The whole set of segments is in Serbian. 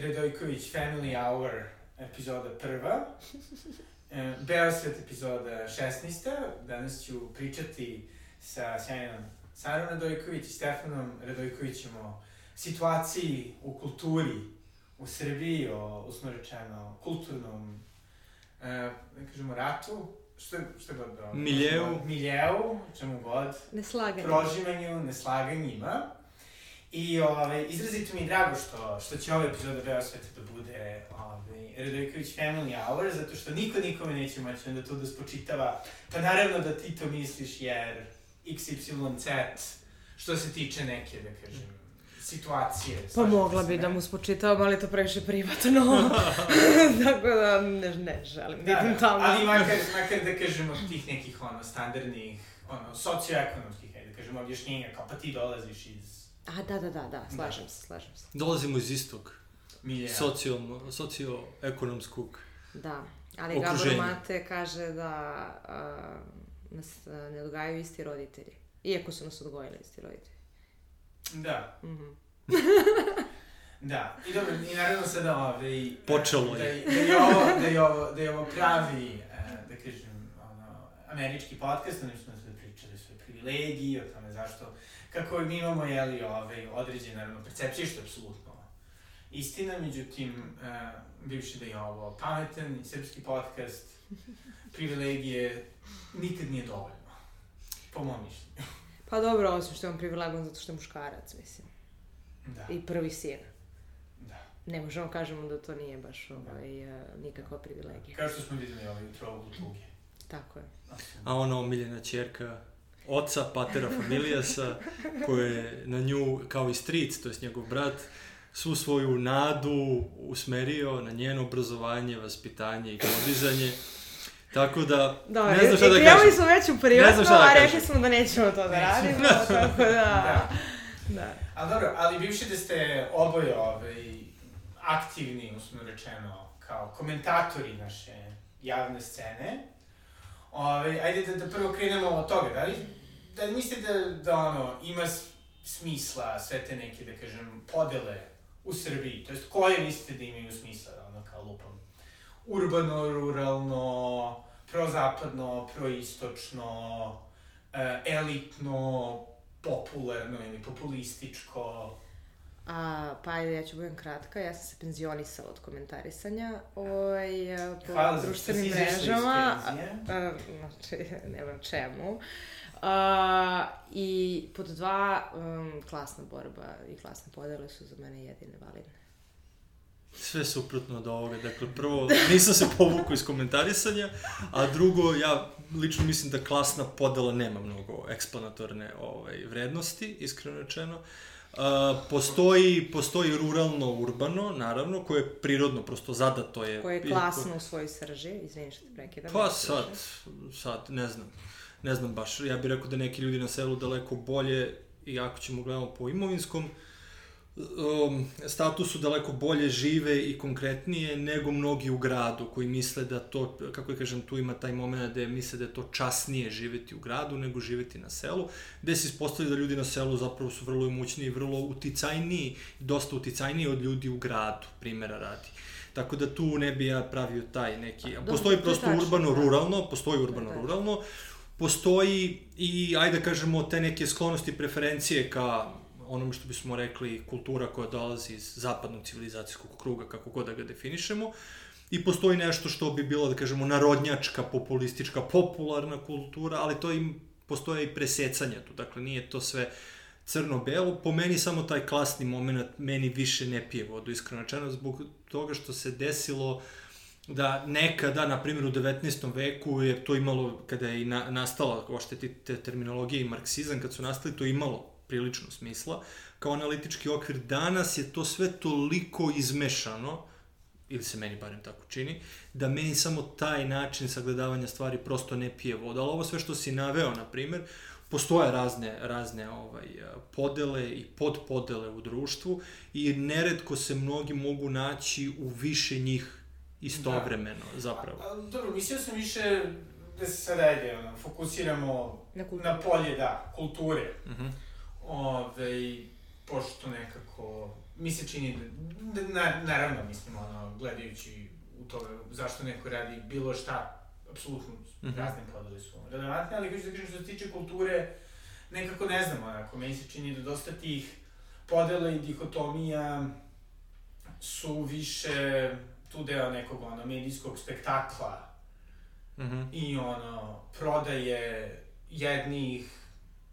Redojković Family Hour epizoda prva, e, Beosvet epizoda 16. Danas ću pričati sa sjajnom Sarom Radojković i Stefanom Radojkovićem o situaciji u kulturi u Srbiji, o, usmo rečeno, kulturnom, e, da kažemo, ratu, što, što god da... Miljeu. Miljeu, čemu god. Neslaganje. Proživanju, neslaganjima. I ove, izrazito mi je drago što, što će ova epizoda Beosveta da bude ove, Radojković Family Hour, zato što niko nikome neće moći onda to da spočitava. Pa naravno da ti to misliš jer XYZ, što se tiče neke, da kažem, situacije. Pa mogla bi da mu spočitavam, ali to previše privatno. Tako da ne, ne želim da, idem tamo. Ali makar, makar da kažemo tih nekih ono, standardnih, ono, socioekonomskih, da kažemo, objašnjenja, kao pa ti dolaziš iz A, da, da, da, da, slažem da. se, slažem se. Dolazimo iz istog Milija. socio, socioekonomskog Da, ali okruženja. Gabor Mate kaže da a, nas a, ne odgajaju isti roditelji. Iako su nas odgojili isti roditelji. Da. Mm -hmm. da, i dobro, i naravno sada ovaj... Počelo je. Da, da, je ovo, da, je ovo, da je ovo pravi, e, da kažem, ono, američki podcast, ono smo sve pričali sve privilegiji, o tome zašto kako mi imamo, jeli, ovaj, određene, naravno, percepcije, što je apsolutno istina, međutim, uh, bivši da je ovo pametan i srpski podcast, privilegije, nikad nije dovoljno, po mom mišljenju. Pa dobro, osim što je on privilegovan zato što je muškarac, mislim. Da. I prvi sin. Da. Ne možemo kažemo da to nije baš ovaj, da. nikakva privilegija. Kao što smo videli ovaj jutro u tuge. Tako je. A ona omiljena čerka oca, patera familijasa, koji je na nju, kao i stric, to je njegov brat, svu svoju nadu usmerio na njeno obrazovanje, vaspitanje i podizanje. Tako da, da ne znam šta da kažem. Krenuli smo već u privatno, da a rekli smo da nećemo to da radimo, tako da... da. da. Ali dobro, ali bivši da ste oboje ovaj, aktivni, usmo rečeno, kao komentatori naše javne scene, Ove, ajde da, da prvo krenemo od toga, da li, da li mislite da, da ono, ima smisla sve te neke, da kažem, podele u Srbiji, to jest koje mislite da imaju smisla, da ono, kao lupam, urbano, ruralno, prozapadno, proistočno, e, elitno, popularno ili populističko, A, pa ajde, ja ću budem kratka. Ja sam se penzionisala od komentarisanja ovaj, po Hvala društvenim mrežama. A, znači, nema čemu. A, I pod dva, um, klasna borba i klasne podele su za mene jedine validne. Sve suprotno od ovoga. Dakle, prvo, nisam se povukao iz komentarisanja, a drugo, ja lično mislim da klasna podela nema mnogo eksplanatorne ovaj, vrednosti, iskreno rečeno. Uh, Uh, postoji, postoji ruralno urbano, naravno, koje je prirodno, prosto zadato je. Koje je klasno u svojoj srži, izvini što te prekidam. Pa sad, sad, ne znam. Ne znam baš, ja bih rekao da neki ljudi na selu daleko bolje, i ako ćemo gledamo po imovinskom, um, statusu daleko bolje žive i konkretnije nego mnogi u gradu koji misle da to, kako je kažem, tu ima taj moment da misle da je to časnije živeti u gradu nego živeti na selu, gde se ispostavlja da ljudi na selu zapravo su vrlo imućniji i vrlo uticajniji, dosta uticajniji od ljudi u gradu, primera radi. Tako da tu ne bi ja pravio taj neki... Postoji prosto urbano-ruralno, da. postoji urbano-ruralno, postoji i, ajde da kažemo, te neke sklonosti, preferencije ka onome što bismo rekli kultura koja dolazi iz zapadnog civilizacijskog kruga, kako god da ga definišemo, i postoji nešto što bi bilo, da kažemo, narodnjačka, populistička, popularna kultura, ali to im postoje i presecanja tu, dakle nije to sve crno-belo, po meni samo taj klasni moment meni više ne pije vodu, iskreno rečeno, zbog toga što se desilo da nekada, na primjer u 19. veku je to imalo, kada je i na, nastala ošte te terminologije i marksizam, kad su nastali, to imalo prilično smisla. Kao analitički okvir danas je to sve toliko izmešano, ili se meni barem tako čini, da meni samo taj način sagledavanja stvari prosto ne pije voda. Ali ovo sve što si naveo, na primjer, postoje razne, razne ovaj, podele i podpodele u društvu i neredko se mnogi mogu naći u više njih istovremeno, da. zapravo. A, a, dobro, mislio sam više da se sada ajde, ono, fokusiramo na, na polje, da, kulture. Uh mhm. -huh Ove, pošto nekako, mi se čini da, da na, naravno, mislim, ono, gledajući u to zašto neko radi bilo šta, apsolutno mm -hmm. razne podele su relevantne, ali hoću da kažem što se tiče kulture, nekako ne znam, onako, meni se čini da dosta tih podela i dihotomija su više tu deo nekog ono medijskog spektakla mm -hmm. i ono prodaje jednih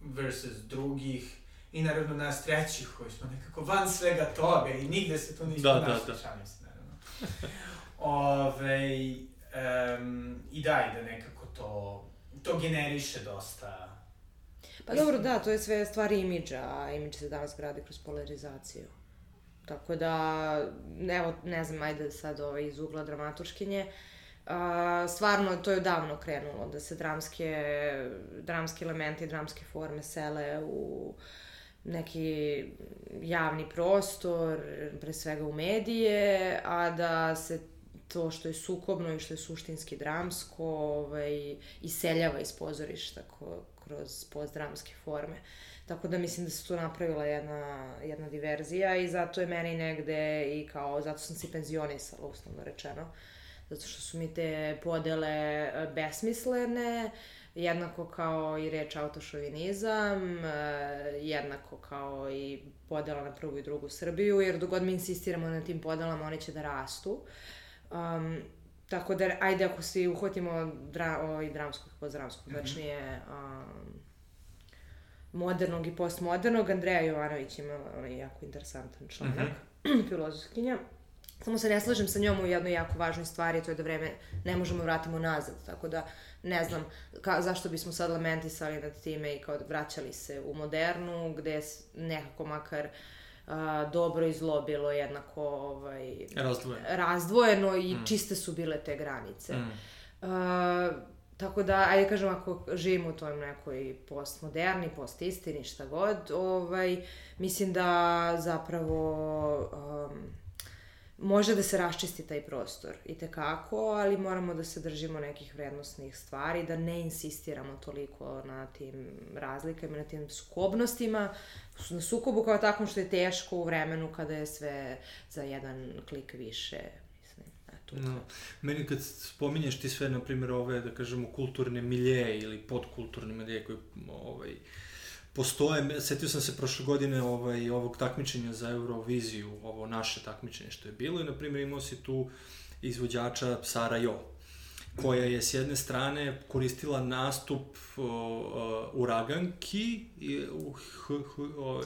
versus drugih i naravno nas trećih koji smo nekako van svega toga i nigde se tu nismo da, našli, da, da. šalim se naravno. Ove, um, I da, i da nekako to, to generiše dosta Pa dobro, da, to je sve stvari imidža, a imidž se danas gradi kroz polarizaciju. Tako da, evo, ne znam, ajde sad ovaj, iz ugla dramaturškinje, Uh, stvarno, to je davno krenulo, da se dramske, dramski elementi, dramske forme sele u neki javni prostor, pre svega u medije, a da se to što je sukobno i što je suštinski dramsko ovaj, iseljava iz pozorišta ko, kroz postdramske forme. Tako da mislim da se tu napravila jedna, jedna diverzija i zato je meni negde i kao, zato sam se penzionisala, uslovno rečeno. Zato što su mi te podele e, besmislene, jednako kao i reč autošovinizam, e, jednako kao i podela na prvu i drugu Srbiju, jer dok god mi insistiramo na tim podelama, one će da rastu. Um, tako da, ajde, ako se uhvatimo dra, o, i dramskog, pozdramskog, mm -hmm. tačnije, um, modernog i postmodernog. Andreja Jovanović ima onaj jako interesantan članak, mm -hmm. filozofskinja. Samo se ne slažem sa njom u jednoj jako važnoj stvari, to je da vreme ne možemo vratimo nazad, tako da ne znam ka, zašto bismo sad lamentisali nad time i kao vraćali se u modernu, gde je nekako makar a, dobro i zlo bilo jednako ovaj, razdvojeno. razdvojeno i mm. čiste su bile te granice. Mm. A, Tako da, ajde kažem, ako živimo u toj nekoj postmoderni, postistini, šta god, ovaj, mislim da zapravo um, može da se raščisti taj prostor i tekako, ali moramo da se držimo nekih vrednostnih stvari, da ne insistiramo toliko na tim razlikama, na tim sukobnostima, na sukobu kao takvom što je teško u vremenu kada je sve za jedan klik više tu. No. Meni kad spominješ ti sve, na primjer, ove, da kažemo, kulturne milije ili podkulturne milije koji ovaj, postoje, setio sam se prošle godine ovaj, ovog takmičenja za Euroviziju, ovo naše takmičenje što je bilo i, na primjer, imao si tu izvođača Sara Jo koja je s jedne strane koristila nastup uh, Uraganki i uh, h, h, uh,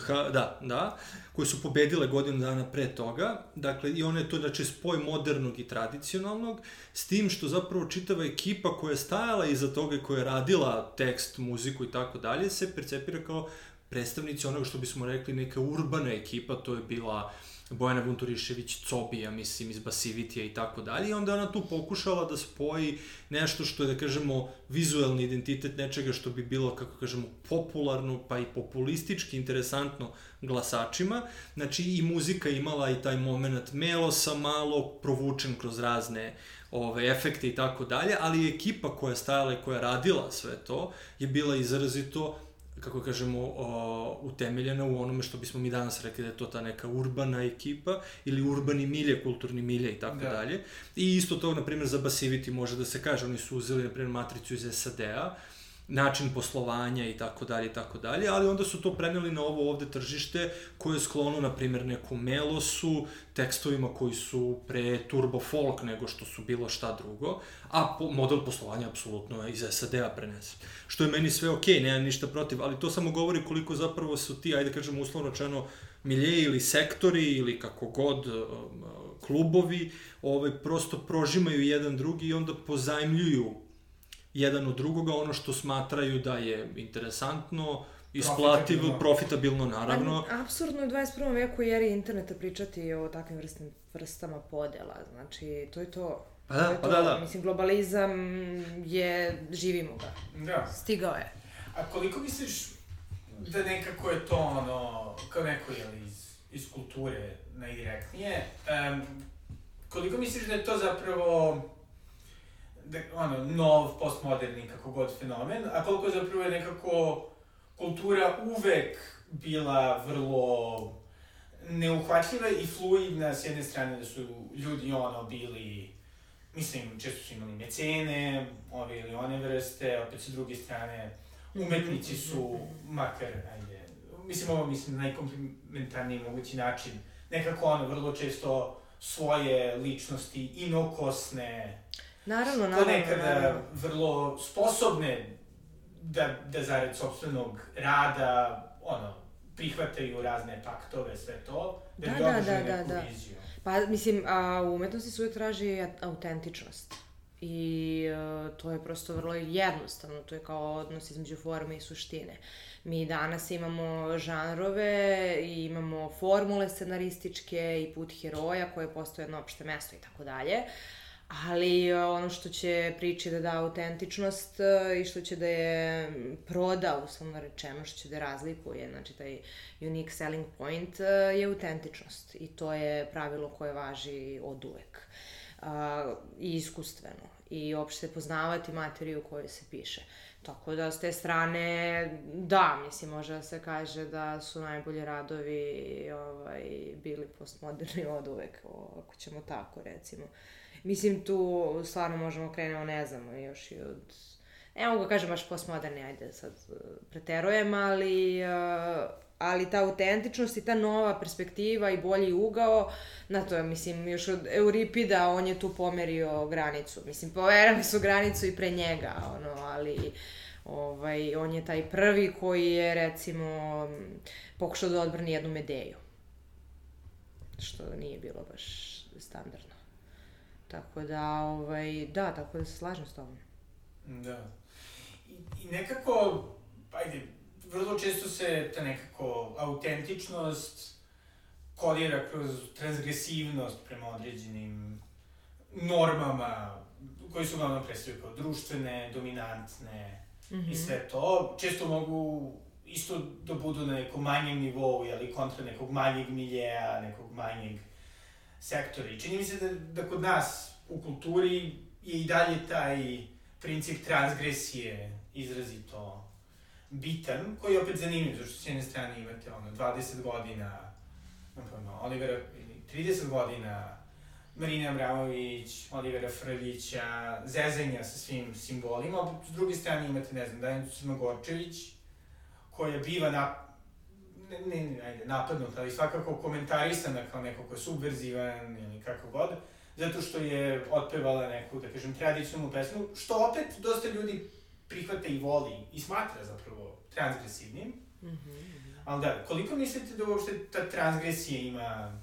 ha, da, da, koje su pobedile godinu dana pre toga. Dakle, i ona je to znači spoj modernog i tradicionalnog, s tim što zapravo čitava ekipa koja je stajala iza toga i koja je radila tekst, muziku i tako dalje, se percepira kao predstavnici onoga što bismo rekli neka urbana ekipa, to je bila uh, Bojana Vunturišević, Cobija, mislim, iz Basivitija i tako dalje. I onda ona tu pokušala da spoji nešto što je, da kažemo, vizuelni identitet nečega što bi bilo, kako kažemo, popularno, pa i populistički, interesantno glasačima. Znači, i muzika imala i taj moment melosa malo provučen kroz razne ove, efekte i tako dalje, ali ekipa koja je stajala i koja je radila sve to je bila izrazito kako kažemo, o, utemeljena u onome što bismo mi danas rekli da je to ta neka urbana ekipa ili urbani milje, kulturni milje i tako da. dalje. I isto to, na primjer, za Basivity može da se kaže, oni su uzeli, na primjer, matricu iz SAD-a, način poslovanja i tako dalje i tako dalje, ali onda su to preneli na ovo ovde tržište koje je sklono, na primjer, neku melosu, tekstovima koji su pre turbo folk nego što su bilo šta drugo, a po, model poslovanja apsolutno iz SAD-a prenese. Što je meni sve okej, okay, nema ništa protiv, ali to samo govori koliko zapravo su ti, ajde kažemo uslovno čeno, milije ili sektori ili kako god um, klubovi, ovaj, prosto prožimaju jedan drugi i onda pozajmljuju jedan od drugoga ono što smatraju da je interesantno, isplativo, profitabilno, naravno. Ali, absurdno je u 21. veku jer je interneta pričati o takvim vrstim, vrstama podela, znači to je to. Pa da, pa da, da. Mislim, globalizam je, živimo ga. Da. Stigao je. A koliko misliš da nekako je to ono, kao neko je iz, iz kulture najdirektnije, um, koliko misliš da je to zapravo da, ono, nov, postmoderni, kako god fenomen, a koliko zapravo je nekako kultura uvek bila vrlo neuhvatljiva i fluidna s jedne strane da su ljudi ono bili mislim, često su imali mecene, ove ili one vrste, opet sa druge strane, umetnici su, makar, ajde, mislim, ovo mislim na najkomplementarniji mogući način, nekako ono, vrlo često svoje ličnosti inokosne, Naravno, naravno. Ponekada naravno. vrlo sposobne da, da zarad sobstvenog rada, ono, prihvataju razne paktove, sve to, da, Da, bi da, da, neku da, da. viziju. Pa, mislim, a, u umetnosti se uvijek traži autentičnost. I uh, to je prosto vrlo jednostavno, to je kao odnos između forme i suštine. Mi danas imamo žanrove i imamo formule scenarističke i put heroja koje postoje jedno opšte mesto i tako dalje. Ali uh, ono što će priči da da autentičnost uh, i što će da je proda, uslovno rečeno, što će da je razlikuje, znači taj unique selling point uh, je autentičnost i to je pravilo koje važi od uvek. Uh, I iskustveno i uopšte poznavati materiju koju se piše. Tako da, s te strane, da, mislim, može da se kaže da su najbolji radovi ovaj, bili postmoderni od uvek, ako ćemo tako, recimo. Mislim, tu stvarno možemo krenemo, ne znam, još i od... Ne mogu da kažem baš postmoderni, ajde sad uh, preterujem, ali, uh, ali ta autentičnost i ta nova perspektiva i bolji ugao, na to je, mislim, još od Euripida on je tu pomerio granicu. Mislim, pomerali su granicu i pre njega, ono, ali ovaj, on je taj prvi koji je, recimo, pokušao da odbrani jednu Medeju. Što nije bilo baš standardno. Tako da, ovaj, da, tako da se slažem s tobom. Da. I, I nekako, ajde, vrlo često se ta nekako autentičnost kodira kroz transgresivnost prema određenim normama koji su uglavnom predstavljaju kao društvene, dominantne mm -hmm. i sve to. Često mogu isto da budu na nekom manjem nivou, ali kontra nekog manjeg miljeja, nekog manjeg sektora. I čini mi se da, da kod nas u kulturi je i dalje taj princip transgresije izrazito bitan, koji je opet zanimljiv, zato što s jedne strane imate ono, 20 godina, napravno, Olivera, 30 godina, Marina Abramović, Olivera Frljića, zezanja sa svim simbolima, opet s druge strane imate, ne znam, Danicu Crnogorčević, koja biva na, ne, ne, ajde, napadnut, ali svakako komentarisana kao neko ko je subverzivan ili kako god, zato što je otpevala neku, da kažem, tradicionalnu pesmu, što opet dosta ljudi prihvata i voli i smatra zapravo transgresivnim. Mm -hmm. Ali da, koliko mislite da uopšte ta transgresija ima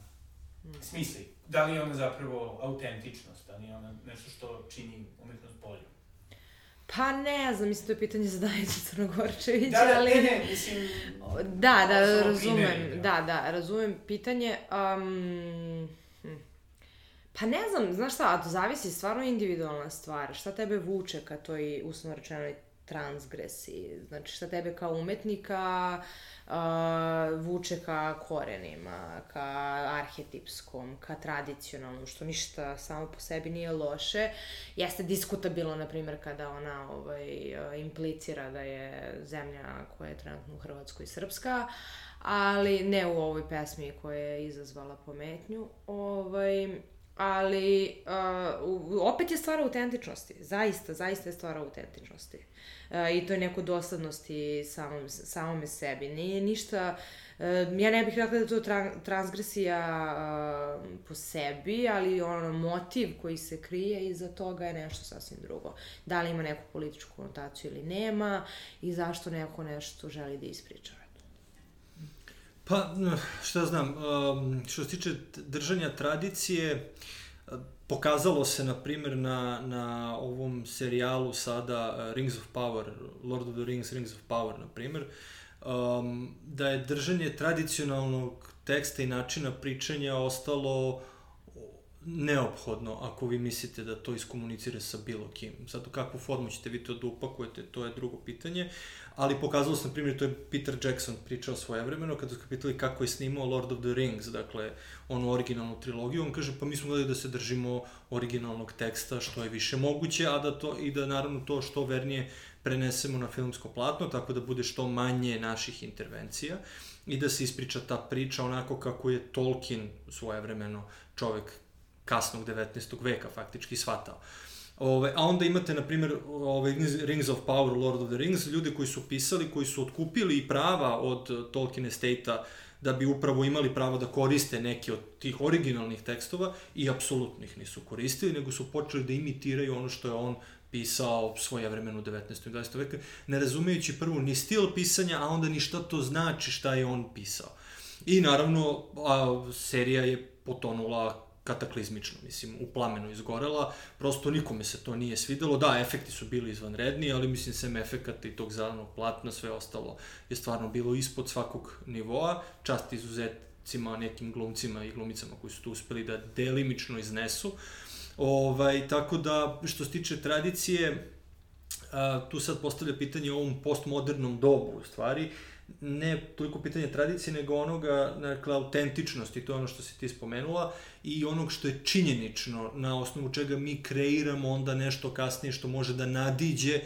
smisli? Da li je ona zapravo autentičnost? Da li je ona nešto što čini umetnost? Pa ne znam, mislim, to je pitanje za Danicu Crnogorčević, Da, da, ali... ne, ne, mislim... Da, da, razumem, da, da, razumem pitanje. Um, pa ne znam, znaš šta, a to zavisi stvarno individualna stvar. Šta tebe vuče ka toj, uslovno rečenoj, transgresiji? Znači, šta tebe kao umetnika uh, vuče ka korenima, ka arhetipskom, ka tradicionalnom, što ništa samo po sebi nije loše. Jeste diskutabilno, na primjer, kada ona ovaj, implicira da je zemlja koja je trenutno u Hrvatskoj srpska, ali ne u ovoj pesmi koja je izazvala pometnju. Ovaj, ali uh, opet je stvar autentičnosti. Zaista, zaista je stvar autentičnosti. Uh, I to je neko doslednosti samom, samome sebi. Nije ništa... Uh, ja ne bih rekla da to tra transgresija uh, po sebi, ali ono motiv koji se krije iza toga je nešto sasvim drugo. Da li ima neku političku konotaciju ili nema i zašto neko nešto želi da ispriča. Pa, šta znam, što se tiče držanja tradicije, pokazalo se, na primjer, na, na ovom serijalu sada uh, Rings of Power, Lord of the Rings, Rings of Power, na primjer, um, da je držanje tradicionalnog teksta i načina pričanja ostalo neophodno ako vi mislite da to iskomunicira sa bilo kim. Sad, kakvu formu ćete vi to da upakujete, to je drugo pitanje, ali pokazalo na primjer, to je Peter Jackson pričao svojevremeno, kada su pitali kako je snimao Lord of the Rings, dakle, onu originalnu trilogiju, on kaže, pa mi smo gledali da se držimo originalnog teksta što je više moguće, a da to, i da naravno to što vernije prenesemo na filmsko platno, tako da bude što manje naših intervencija i da se ispriča ta priča onako kako je Tolkien svojevremeno čovek kasnog 19. veka faktički shvatao. Ove, a onda imate, na primjer, ove, Rings of Power, Lord of the Rings, ljude koji su pisali, koji su otkupili prava od Tolkien Estate-a da bi upravo imali pravo da koriste neke od tih originalnih tekstova i apsolutno ih nisu koristili, nego su počeli da imitiraju ono što je on pisao svoje vremenu u 19. i 20. veka, ne razumejući prvo ni stil pisanja, a onda ni šta to znači šta je on pisao. I naravno, a, serija je potonula kataklizmično, mislim, u plamenu izgorela, prosto nikome se to nije svidelo, da, efekti su bili izvanredni, ali mislim, sem efekata i tog zelenog platna, sve ostalo je stvarno bilo ispod svakog nivoa, čast izuzetcima nekim glumcima i glumicama koji su tu uspeli da delimično iznesu, ovaj, tako da, što se tiče tradicije, a, tu sad postavlja pitanje o ovom postmodernom dobu, u stvari, ne toliko pitanje tradicije, nego onoga, dakle, autentičnosti, to je ono što si ti spomenula, i onog što je činjenično, na osnovu čega mi kreiramo onda nešto kasnije što može da nadiđe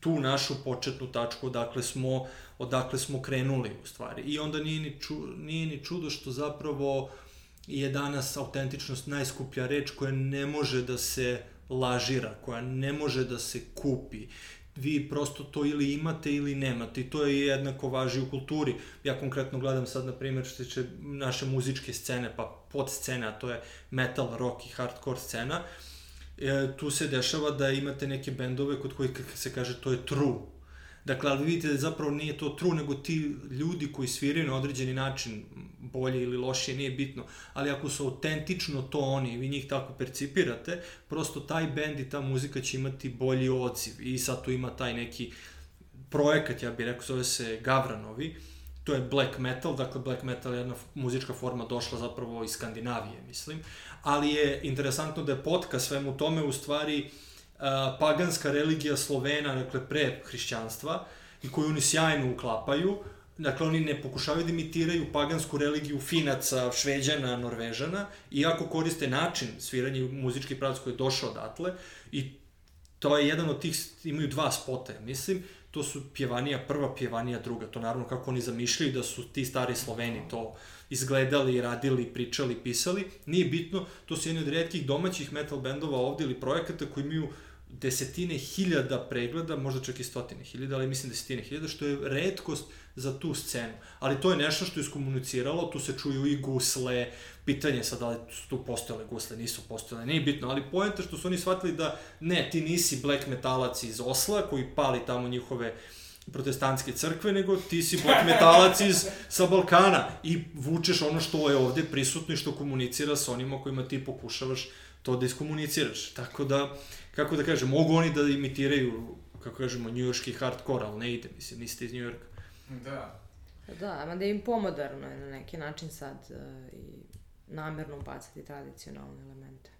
tu našu početnu tačku odakle smo, odakle smo krenuli u stvari. I onda nije ni, ču, nije ni čudo što zapravo je danas autentičnost najskuplja reč koja ne može da se lažira, koja ne može da se kupi vi prosto to ili imate ili nemate i to je jednako važi u kulturi. Ja konkretno gledam sad, na primjer, što tiče naše muzičke scene, pa pod scene, a to je metal, rock i hardcore scena, e, tu se dešava da imate neke bendove kod kojih se kaže to je true Dakle, ali vidite da zapravo nije to true, nego ti ljudi koji sviraju na određeni način, bolje ili lošije, nije bitno, ali ako su autentično to oni i vi njih tako percipirate, prosto taj bend i ta muzika će imati bolji odziv. I sad tu ima taj neki projekat, ja bih rekao, zove se Gavranovi, to je black metal, dakle black metal je jedna muzička forma došla zapravo iz Skandinavije, mislim, ali je interesantno da je potka svemu tome u stvari uh, paganska religija Slovena, dakle pre hrišćanstva, i koju oni sjajno uklapaju, Dakle, oni ne pokušavaju da imitiraju pagansku religiju Finaca, Šveđana, Norvežana, iako koriste način sviranja muzički pravac koji je došao odatle i to je jedan od tih, imaju dva spota, mislim, to su pjevanija prva, pjevanija druga, to naravno kako oni zamišljaju da su ti stari Sloveni to izgledali, radili, pričali, pisali, nije bitno, to su jedni od redkih domaćih metal bendova ovde ili projekata koji imaju desetine hiljada pregleda, možda čak i stotine hiljada, ali mislim desetine hiljada, što je redkost za tu scenu. Ali to je nešto što je iskomuniciralo, tu se čuju i gusle, pitanje sad da li su tu postojale gusle, nisu postojale, nije bitno, ali pojenta što su oni shvatili da ne, ti nisi black metalac iz Osla koji pali tamo njihove protestantske crkve, nego ti si black metalac iz, sa Balkana i vučeš ono što je ovde prisutno i što komunicira sa onima kojima ti pokušavaš to da iskomuniciraš. Tako da, kako da kažem, mogu oni da imitiraju, kako kažemo, njujorski hardcore, ali ne ide, mislim, niste iz Njujorka. Da. Da, ama da je im pomodarno je na neki način sad uh, i namerno bacati tradicionalne elemente.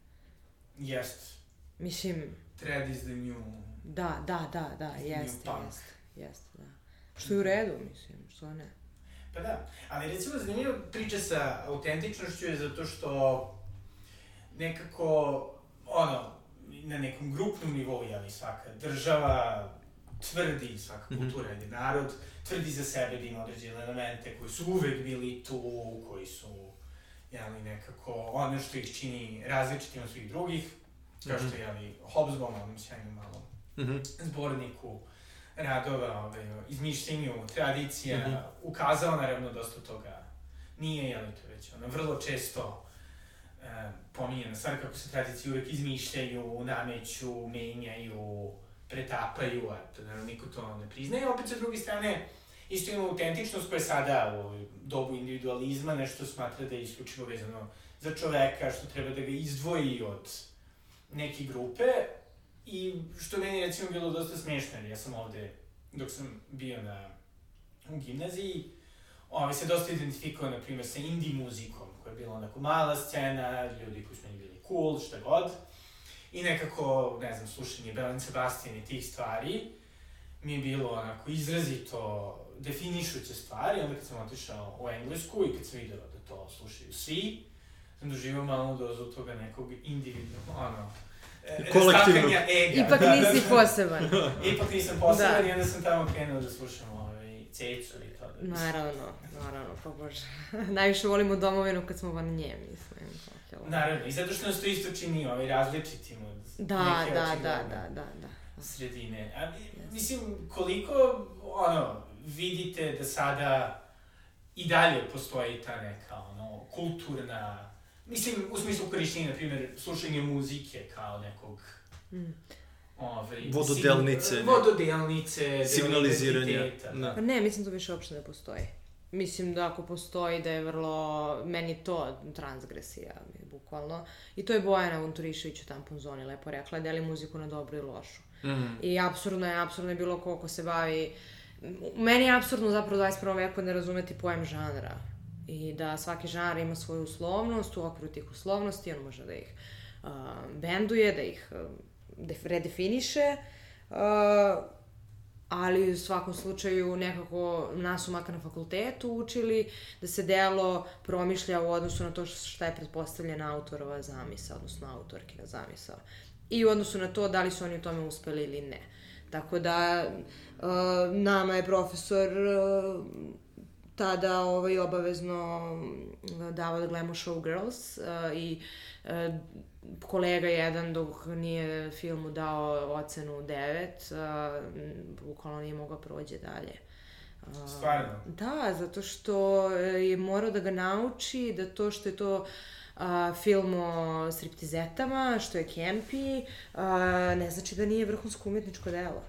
Jest. Mislim... Thread is the new... Da, da, da, da, jest, jest, jest, da. Što je u redu, mislim, što ne. Pa da, ali recimo zanimljiva priča sa autentičnošću je zato što nekako, ono, na nekom grupnom nivou, jeli, svaka država tvrdi, svaka mhm. kultura, mm -hmm. narod, tvrdi za sebe da ima određene elemente koji su uvek bili tu, koji su, jeli, nekako ono što ih čini različitim od svih drugih, kao što je, jeli, Hobsbawm, onom sjajnom malom mm -hmm. zborniku radova, ove, izmišljenju, tradicija, mm -hmm. ukazao naravno dosta toga. Nije, jeli, to već, ono, vrlo često pominjena stvar kako se tradicije uvek izmišljaju, nameću, menjaju, pretapaju, a to naravno niko to ne priznaje. Opet sa druge strane, isto ima autentičnost koja je sada u dobu individualizma, nešto smatra da je isključivo vezano za čoveka, što treba da ga izdvoji od neke grupe, i što meni recimo bilo dosta smiješno, jer ja sam ovde, dok sam bio na, u gimnaziji, ovaj, se dosta identifikovao, na primjer, sa indie muzikom, je bila onako mala scena, ljudi koji su meni bili cool, šta god. I nekako, ne znam, slušanje Belan Sebastian i tih stvari mi je bilo onako izrazito definišuće stvari, onda kad sam otišao u Englesku i kad sam vidio da to slušaju svi, sam doživao malu dozu toga nekog individualnog, ono, e, Kolektivnog. ega. Ipak nisi poseban. Ipak nisam poseban Da. i onda sam tamo krenuo da slušam ovaj, cecu i to. Da. Naravno, naravno, pa bože. Najviše volimo domovinu kad smo van nje, mislim. je. Naravno, i zato što nas to isto čini ovaj, različitim od Da, neke da, da, da, da, da. sredine. A, mislim, koliko, ono, vidite da sada i dalje postoji ta neka, ono, kulturna, mislim, u smislu korišćenja, na primjer, slušanje muzike kao nekog, Mm. Ovaj, Vododelnice, sig- vododelnice, Signaliziranja, da. Pa ne, mislim to više uopšte ne postoji. Mislim da ako postoji da je vrlo, meni to transgresija, bukvalno. I to je Bojana Vunturišević u Tampon Zoni lepo rekla, deli muziku na dobru i lošu. Mm. I apsurdno je, apsurdno je bilo koliko se bavi... Meni je apsurdno zapravo u 21. veku ne razumeti pojem žanra. I da svaki žanr ima svoju uslovnost, u okviru tih uslovnosti on može da ih uh, benduje, da ih uh, redefiniše, uh, ali u svakom slučaju nekako nas su makar na fakultetu učili da se delo promišlja u odnosu na to šta je pretpostavljena autorova zamisa, odnosno autorkina zamisao. I u odnosu na to da li su oni u tome uspeli ili ne. Tako da uh, nama je profesor uh, tada ovaj, obavezno davao da gledamo Showgirls uh, i uh, kolega jedan dok nije filmu dao ocenu 9, uh, bukvalno nije mogao prođe dalje. Stvarno? Da, zato što je morao da ga nauči da to što je to a, film o striptizetama, što je kempi, a, ne znači da nije vrhunsko umetničko delo.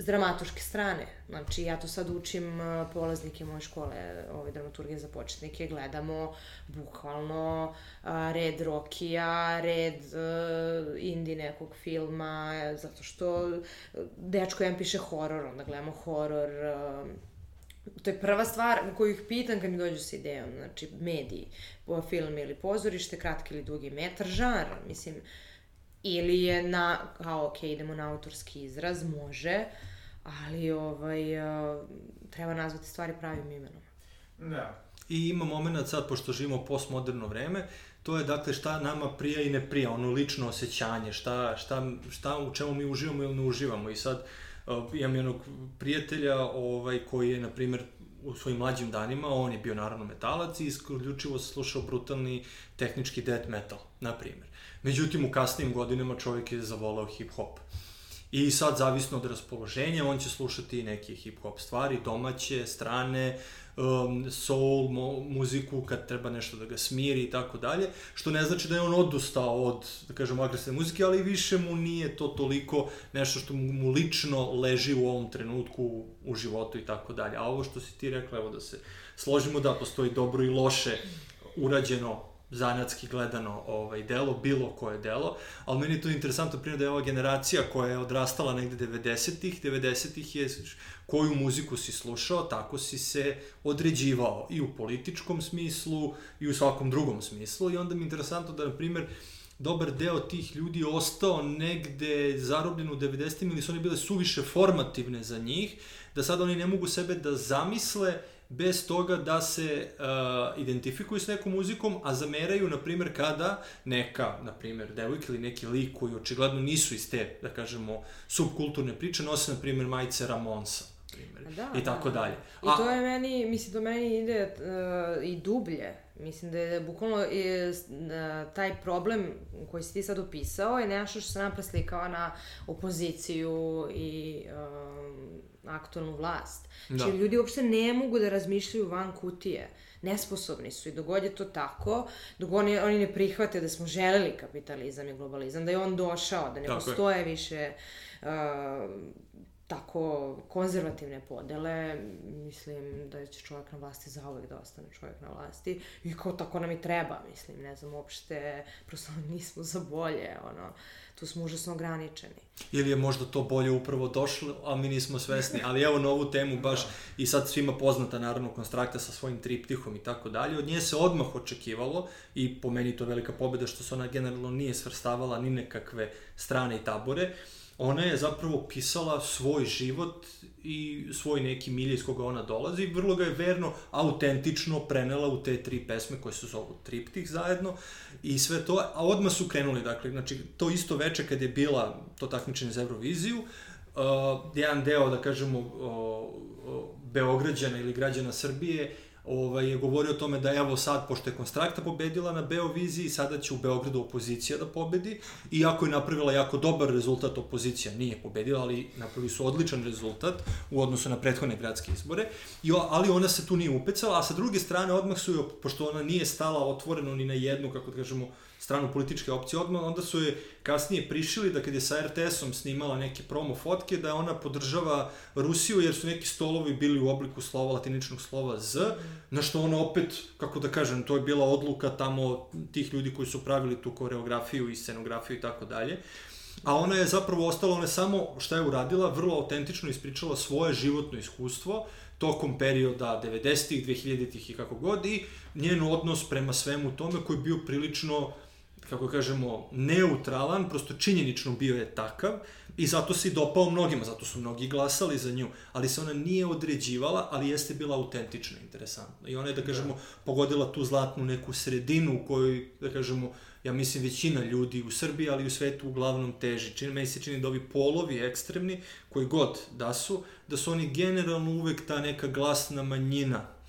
S dramaturške strane. Znači, ja to sad učim a, polaznike moje škole, ove dramaturgije za početnike, gledamo bukvalno a, red Rokija, red a, indi nekog filma, e, zato što e, dečko jedan piše horor, onda gledamo horor, to je prva stvar koju ih pitam kad mi dođu sa idejom, znači mediji, film ili pozorište, kratki ili dugi metar, žanr, mislim, ili je na, kao, ok, idemo na autorski izraz, može, ali ovaj, uh, treba nazvati stvari pravim imenom. Da. I ima moment sad, pošto živimo postmoderno vreme, to je dakle šta nama prija i ne prija, ono lično osjećanje, šta, šta, šta u čemu mi uživamo ili ne uživamo. I sad uh, imam jednog prijatelja ovaj, koji je, na primjer, u svojim mlađim danima, on je bio naravno metalac i isključivo slušao brutalni tehnički death metal, na primjer. Međutim, u kasnim godinama čovjek je zavolao hip-hop. I sad, zavisno od raspoloženja, on će slušati neke hip-hop stvari, domaće, strane, um, soul, mo, muziku kad treba nešto da ga smiri i tako dalje, što ne znači da je on odustao od, da kažem, agresivne muzike, ali više mu nije to toliko nešto što mu, lično leži u ovom trenutku u životu i tako dalje. A ovo što si ti rekla, evo da se složimo da postoji dobro i loše urađeno zanatski gledano ovaj delo, bilo koje delo, ali meni je to interesantno primjer da je ova generacija koja je odrastala negde 90-ih, 90-ih je koju muziku si slušao, tako si se određivao i u političkom smislu i u svakom drugom smislu i onda mi je interesantno da, na primjer, dobar deo tih ljudi ostao negde zarobljen u 90-im ili su one bile suviše formativne za njih, da sad oni ne mogu sebe da zamisle bez toga da se uh, identifikuju s nekom muzikom, a zameraju, na primjer, kada neka, na primjer, devojka ili neki lik koji očigledno nisu iz te, da kažemo, subkulturne priče, nose, na primjer, majice Ramonsa, primjer, Da, i tako da. dalje. I to je meni, mislim, do meni ide uh, i dublje. Mislim da je bukvalno je, taj problem koji si ti sad opisao je nešto što se nam preslikava na opoziciju i um, aktualnu vlast. Da. Znači, ljudi uopšte ne mogu da razmišljaju van kutije. Nesposobni su i dogod je to tako, dok oni, oni ne prihvate da smo želeli kapitalizam i globalizam, da je on došao, da ne Tako je. postoje više uh, tako konzervativne podele, mislim da će čovjek na vlasti zauvek da ostane čovjek na vlasti i kao tako nam i treba, mislim, ne znam, uopšte, prosto nismo za bolje, ono, tu smo užasno ograničeni. Ili je možda to bolje upravo došlo, a mi nismo svesni. Ali evo na ovu temu baš i sad svima poznata naravno konstrakta sa svojim triptihom i tako dalje. Od nje se odmah očekivalo i po meni to velika pobeda što se ona generalno nije svrstavala ni nekakve strane i tabore. Ona je zapravo pisala svoj život i svoj neki milje iz koga ona dolazi. I vrlo ga je verno, autentično prenela u te tri pesme koje se zovu Triptih zajedno i sve to, a odmah su krenuli, dakle, znači, to isto veče kad je bila to takmičenje za Euroviziju, uh, jedan deo, da kažemo, uh, uh, Beograđana ili građana Srbije ovaj, je govorio o tome da evo sad, pošto je Konstrakta pobedila na Beoviziji, sada će u Beogradu opozicija da pobedi, iako je napravila jako dobar rezultat, opozicija nije pobedila, ali napravili su odličan rezultat u odnosu na prethodne gradske izbore, I, ali ona se tu nije upecala, a sa druge strane odmah su joj, pošto ona nije stala otvoreno ni na jednu, kako da kažemo, stranu političke opcije odmah, onda su je kasnije prišili da kad je sa RTS-om snimala neke promo fotke, da ona podržava Rusiju jer su neki stolovi bili u obliku slova, latiničnog slova Z, na što ona opet, kako da kažem, to je bila odluka tamo tih ljudi koji su pravili tu koreografiju i scenografiju i tako dalje. A ona je zapravo ostala, ona samo šta je uradila, vrlo autentično ispričala svoje životno iskustvo tokom perioda 90-ih, 2000-ih i kako god i njen odnos prema svemu tome koji je bio prilično kako kažemo, neutralan, prosto činjenično bio je takav i zato se i dopao mnogima, zato su mnogi glasali za nju, ali se ona nije određivala, ali jeste bila autentična, interesantna. I ona je, da kažemo, da. pogodila tu zlatnu neku sredinu u kojoj, da kažemo, ja mislim većina ljudi u Srbiji, ali i u svetu uglavnom teži. Čini, meni se čini da ovi polovi ekstremni, koji god da su, da su oni generalno uvek ta neka glasna manjina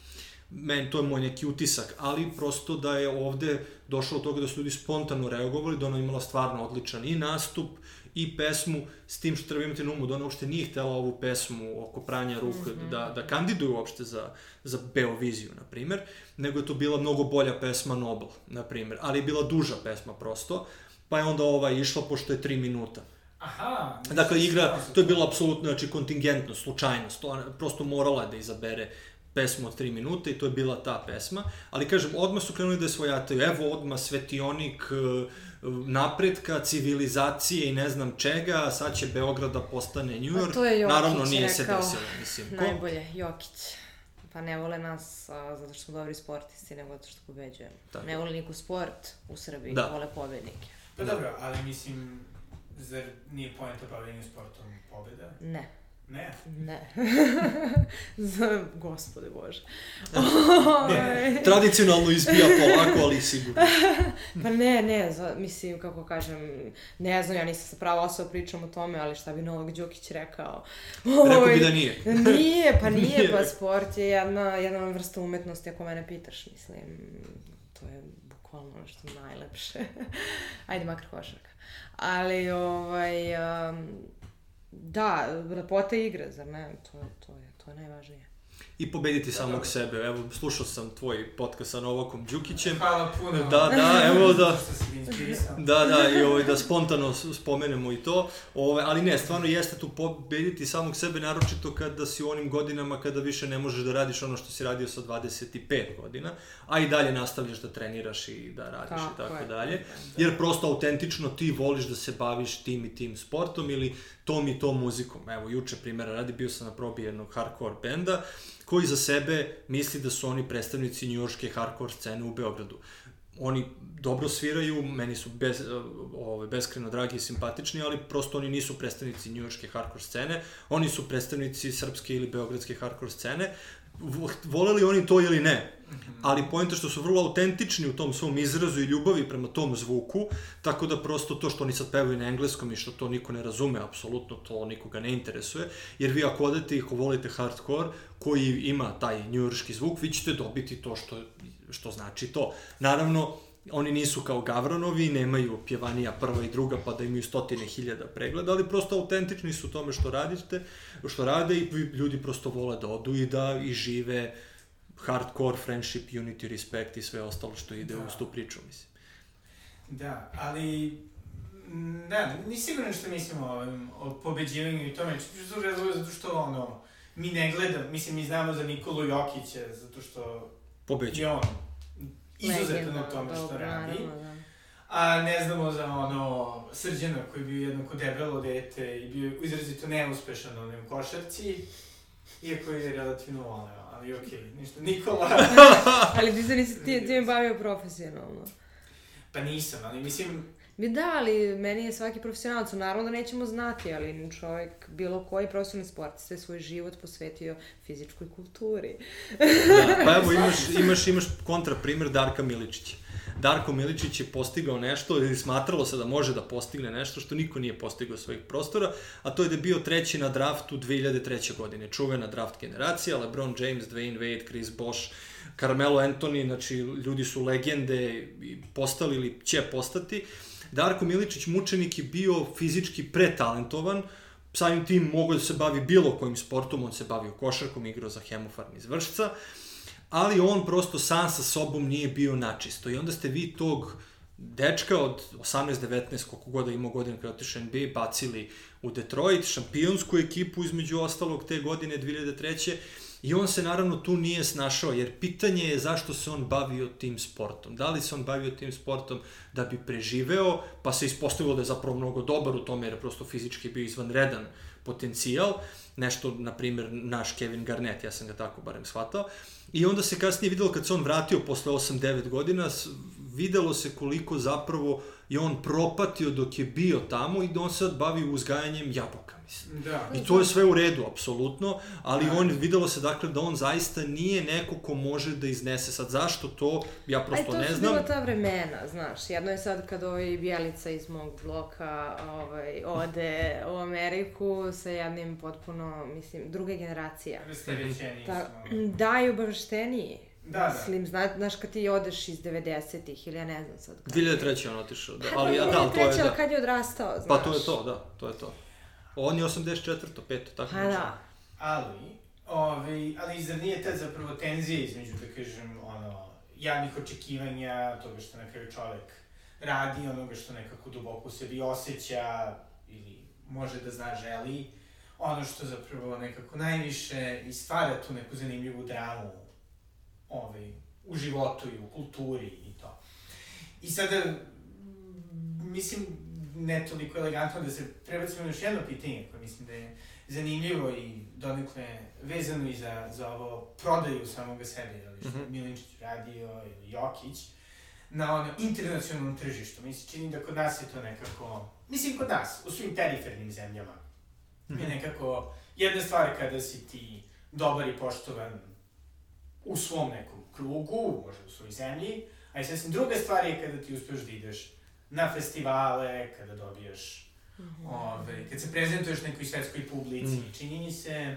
meni to je moj neki utisak, ali prosto da je ovde došlo od toga da su ljudi spontano reagovali, da ona imala stvarno odličan i nastup i pesmu, s tim što treba imati na umu da ona uopšte nije htela ovu pesmu oko pranja ruka mm -hmm. da, da kandiduju uopšte za, za Beoviziju, na primer, nego je to bila mnogo bolja pesma Nobel, na primer, ali je bila duža pesma prosto, pa je onda ova išla pošto je 3 minuta. Aha. Dakle, igra, to je bilo apsolutno, znači, kontingentno, slučajnost, ona prosto morala da izabere pesmu od 3 minuta i to je bila ta pesma, ali kažem, odmah su krenuli da je svojataju, evo odmah svetionik e, napretka, civilizacije i ne znam čega, sad će Beograda postane New York. Pa to je Jokić Naravno nije rekao, se desilo, mislim. Ko? Najbolje, Jokić. Pa ne vole nas a, zato što smo dobri sportisti, nego zato što pobeđujemo. Tako. Ne vole niko sport u Srbiji, da. vole pobednike. Pa dobro, ali mislim, zar nije pojenta bavljenja sportom pobeda? Ne. Ne. Ne. Gospode Bože. ne, tradicionalno izbija polako, ali sigurno. pa ne, ne, za, mislim, kako kažem, ne znam, ja nisam sa prava osoba pričam o tome, ali šta bi Novak Đokić rekao? Rekao bi da nije. nije, pa nije, nije, pa sport je jedna, jedna vrsta umetnosti, ako mene pitaš, mislim, to je bukvalno što najlepše. Ajde, makar košarka. Ali, ovaj, um, Da, lepota igre, zar ne? To, to, je, to je najvažnije. I pobediti da, samog da. sebe. Evo, slušao sam tvoj podcast sa Novakom Đukićem. Hvala puno. Da, da, evo da... da, da, i ovaj, da spontano spomenemo i to. Ove, ali ne, stvarno jeste tu pobediti samog sebe, naročito kada si u onim godinama kada više ne možeš da radiš ono što si radio sa 25 godina, a i dalje nastavljaš da treniraš i da radiš tako i tako je, dalje. Da. Jer prosto autentično ti voliš da se baviš tim i tim sportom ili tom i tom muzikom. Evo, juče primjera radi, bio sam na probi jednog hardcore benda, koji za sebe misli da su oni predstavnici njujorške hardcore scene u Beogradu. Oni dobro sviraju, meni su bez, ove, beskreno dragi i simpatični, ali prosto oni nisu predstavnici njujorške hardcore scene, oni su predstavnici srpske ili beogradske hardcore scene, voleli oni to ili ne, ali pojenta što su vrlo autentični u tom svom izrazu i ljubavi prema tom zvuku, tako da prosto to što oni sad pevaju na engleskom i što to niko ne razume, apsolutno to nikoga ne interesuje, jer vi ako odete i ako volite hardcore, koji ima taj njujorški zvuk, vi ćete dobiti to što, što znači to. Naravno, oni nisu kao Gavranovi, nemaju pjevanija prva i druga pa da imaju stotine hiljada pregleda, ali prosto autentični su tome što radite, što rade i ljudi prosto vole da odu i da i žive hardcore, friendship, unity, respect i sve ostalo što ide da. uz tu priču, mislim. Da, ali Da, nisi siguran što mislim o, o pobeđivanju i tome, što razloga zato što ono, mi ne gledam, mislim mi znamo za Nikolu Jokića, zato što Pobeđu. je on izuzetan u tome što radi. da. A ne znamo za ono Srđana koji je bio jednako debelo dete i bio izrazito neuspešan na onim košarci, iako je relativno voleo, ali okej, okay, ništa. Nikola, Ali ti se nisi ti, ti bavio profesionalno. pa nisam, ali mislim, Mi da, ali meni je svaki profesionalac, naravno da nećemo znati, ali čovjek, bilo koji profesionalni sportista je svoj život posvetio fizičkoj kulturi. Da, pa evo imaš, imaš, imaš kontra primjer Darka Miličića. Darko Miličić je postigao nešto ili smatralo se da može da postigne nešto što niko nije postigao svojih prostora, a to je da je bio treći na draftu 2003. godine. Čuvena draft generacija, LeBron James, Dwayne Wade, Chris Bosh, Carmelo Anthony, znači ljudi su legende i postali ili će postati. Darko Miličić mučenik je bio fizički pretalentovan, samim tim mogao da se bavi bilo kojim sportom, on se bavio košarkom, igrao za hemofarm iz Vršca, ali on prosto sam sa sobom nije bio načisto. I onda ste vi tog dečka od 18-19, koliko god da imao godina kada otišao NBA, bacili u Detroit, šampionsku ekipu između ostalog te godine 2003. I on se naravno tu nije snašao, jer pitanje je zašto se on bavio tim sportom. Da li se on bavio tim sportom da bi preživeo, pa se ispostavilo da je zapravo mnogo dobar u tome, jer je prosto fizički bio izvanredan potencijal, nešto, na primjer, naš Kevin Garnett, ja sam ga tako barem shvatao, i onda se kasnije videlo kad se on vratio posle 8-9 godina, videlo se koliko zapravo je on propatio dok je bio tamo i da on sad bavi uzgajanjem jabuka, mislim. da. I to je sve u redu, apsolutno, ali on, videlo se dakle da on zaista nije neko ko može da iznese. Sad zašto to, ja Aj, prosto to ne su znam. bila ta vremena, znaš. Jedno je sad kad ovaj Bjelica iz mog bloka ovaj, ode u Ameriku sa jednim potpuno, mislim, druge generacija. Rasterećeni Ta, da, i obavešteniji. Da, da. Mislim, zna, znaš kad ti odeš iz 90-ih ili ja ne znam sad. kad. 2003. on otišao, da, Pa ali ja, nije da, ali to je, da. kad je odrastao, znaš. Pa to je to, da, to je to. On je 84. 5. tako Pa nešto. da. Ali, ovaj, ali zar nije tad zapravo tenzija između, da kažem, ono, javnih očekivanja, toga što na kraju čovek radi, onoga što nekako duboko u sebi osjeća ili može da zna želi, ono što zapravo nekako najviše i stvara tu neku zanimljivu dramu ovaj, u životu i u kulturi i to. I sada, mislim, ne toliko elegantno da se prebacimo još jedno pitanje koje mislim da je zanimljivo i donekle vezano i za, za ovo prodaju samoga sebe, ali što mm Mhm. -hmm. Milinčić radio ili Jokić, na ono internacionalnom tržištu. Mi se čini da kod nas je to nekako, mislim kod nas, u svim perifernim zemljama, mm -hmm. je nekako jedna stvar kada si ti dobar i poštovan u svom nekom krugu, možda u svojoj zemlji, a i sasvim druga stvar je kada ti uspeš da ideš na festivale, kada dobijaš Ove, kad se prezentuješ nekoj svetskoj publici, Mm. čini mi se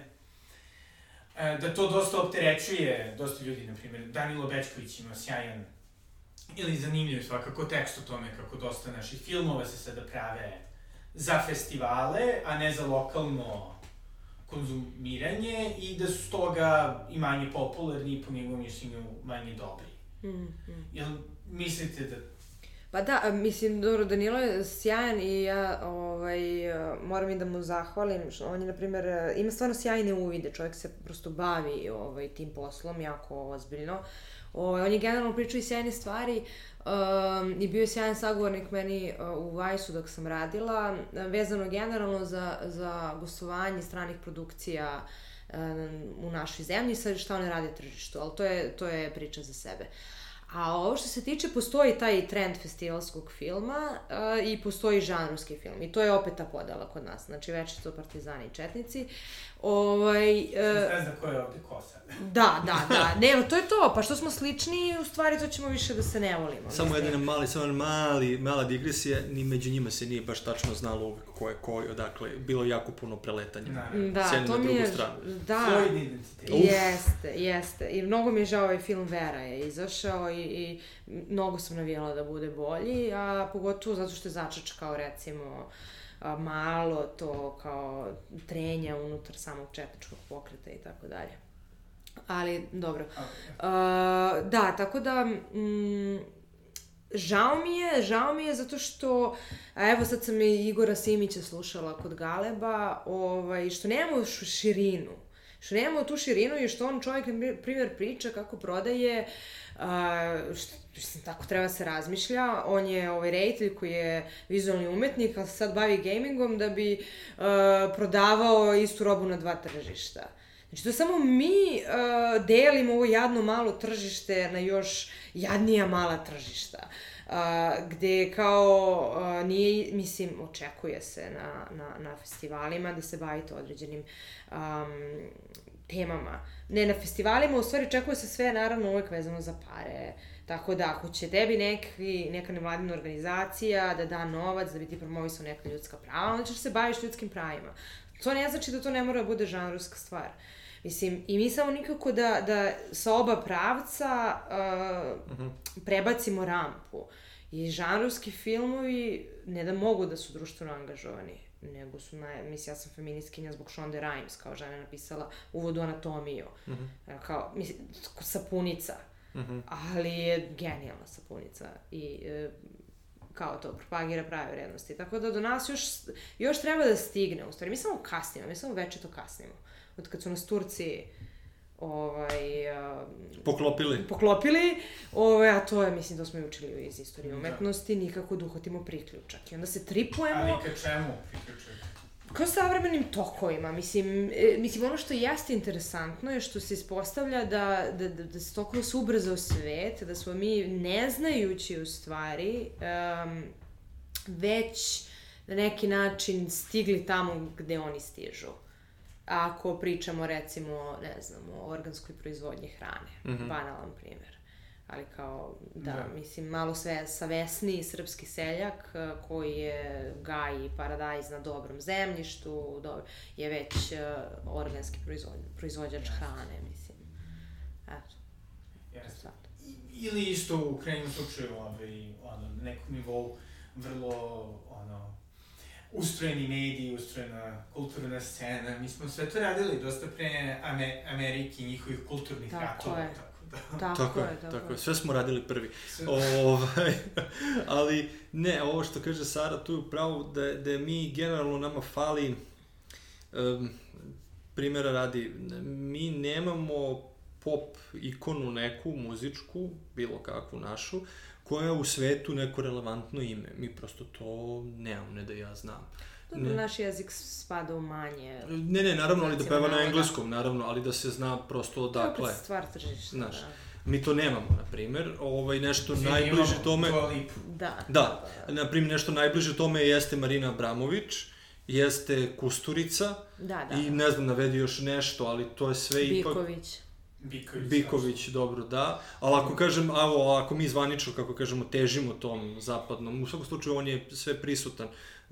e, da to dosta opterećuje dosta ljudi, na primjer, Danilo Bečković ima sjajan ili zanimljiv svakako tekst o tome kako dosta naših filmova se sada prave za festivale, a ne za lokalno konzumiranje i da su stoga i manje popularni i po njegovom mišljenju manje dobri. Mm, mm. Jel mislite da Pa da, mislim, dobro, Danilo je sjajan i ja ovaj, moram i da mu zahvalim. On je, na primjer, ima stvarno sjajne uvide, čovjek se prosto bavi ovaj, tim poslom jako ozbiljno. Ovaj, on je generalno pričao i sjajne stvari um, i bio je sjajan sagovornik meni uh, u Vajsu dok sam radila, a, vezano generalno za, za gostovanje stranih produkcija um, u našoj zemlji sad šta one rade tržištu, ali to je, to je priča za sebe. A ovo što se tiče, postoji taj trend festivalskog filma uh, i postoji žanrovski film. I to je opet ta podela kod nas. Znači, večito partizani i četnici. Ovaj, uh, ne zna ko je ovde ko sad? da, da, da. Ne, to je to. Pa što smo slični, u stvari to ćemo više da se ne volimo. Samo mislim. jedan mali, samo jedan mali, mala digresija, ni među njima se nije baš tačno znalo uvek ko je ko, odakle, bilo je jako puno preletanja. Naravno. Da, Sjeni to na mi je... stranu. Da. Floyd identitet. Jeste, jeste. I mnogo mi je žao ovaj film Vera je izašao i, i mnogo sam navijala da bude bolji, a pogotovo zato što je začačkao recimo malo to kao trenja unutar samog četničkog pokreta i tako dalje. Ali, dobro. Okay. Uh, da, tako da, mm, žao mi je, žao mi je zato što, evo sad sam i Igora Simića slušala kod Galeba, ovaj, što nemamo širinu. Što nemamo tu širinu i što on čovjek, na primjer, priča kako prodaje, a, što, mislim, tako treba se razmišlja. On je ovaj reditelj koji je vizualni umetnik, ali se sad bavi gamingom da bi a, prodavao istu robu na dva tržišta. Znači, to samo mi uh, delimo ovo jadno malo tržište na još jadnija mala tržišta. Uh, gde kao uh, nije, mislim, očekuje se na, na, na festivalima da se bavite određenim um, temama. Ne, na festivalima u stvari očekuje se sve naravno uvek vezano za pare. Tako da ako će tebi neki, neka nevladina organizacija da da novac da bi ti promovisao neka ljudska prava, onda ćeš se baviš ljudskim pravima. To ne znači da to ne mora da bude žanrovska stvar. Mislim, i mi samo nikako da, da sa oba pravca uh, uh -huh. prebacimo rampu. I žanrovski filmovi ne da mogu da su društveno angažovani, nego su, na, mislim, ja sam feministkinja zbog Shonda Rhimes, kao žena napisala uvod u anatomiju, uh -huh. kao, mislim, sapunica, uh -huh. ali je genijalna sapunica i e, kao to, propagira prave vrednosti. Tako da do nas još, još treba da stigne, u stvari. Mi samo kasnimo, mi samo večito kasnimo. Od kad su nas Turci ovaj, uh, poklopili. Poklopili, ovaj, a to je, mislim, da smo i učili iz istorije da. umetnosti, nikako da uhvatimo priključak. I onda se tripujemo... Ali ka čemu priključak? Kao savremenim tokovima, mislim, e, mislim, ono što jeste interesantno je što se ispostavlja da, da, da, da se toliko se ubrzao svet, da smo mi, ne znajući u stvari, um, već na neki način stigli tamo gde oni stižu ako pričamo recimo, ne znam, o organskoj proizvodnji hrane, mm -hmm. banalan primer. Ali kao, da, da, mislim, malo sve savesniji srpski seljak eh, koji je gaji paradajz na dobrom zemljištu, dobro, je već uh, organski proizvod, proizvođač yes. hrane, mislim. Eto. Yes. Ili isto u krajnjem slučaju, ovaj, ono, nekom nivou vrlo, ono, ustrojeni mediji, ustrojena kulturna scena. Mi smo sve to radili dosta pre Ame Amerike i njihovih kulturnih tako ratova. Je. Tako da. Tako, tako je, tako, tako je. Sve smo radili prvi. Sve... Ovaj, ali ne, ovo što kaže Sara tu je pravo da, da mi generalno nama fali um, primjera radi, mi nemamo pop ikonu neku, muzičku, bilo kakvu našu, koja u svetu neko relevantno ime. Mi prosto to nemamo, ne da ja znam. Dobro, ne. naš jezik spada u manje. Ne, ne, naravno, ali da peva na engleskom, naravno, ali da se zna prosto odakle. To je stvar tržišta, Znaš, da. Mi to nemamo, na primer, ovaj, nešto Zim, najbliže tome... Da. Da, na primjer, nešto najbliže tome jeste Marina Abramović, jeste Kusturica da, da. i ne znam, navedi još nešto, ali to je sve Biković. ipak... Biković. Biković, Biković dobro, da. Ali ako kažem, avo, ako mi zvanično, kako kažemo, težimo tom zapadnom, u svakom slučaju on je sve prisutan,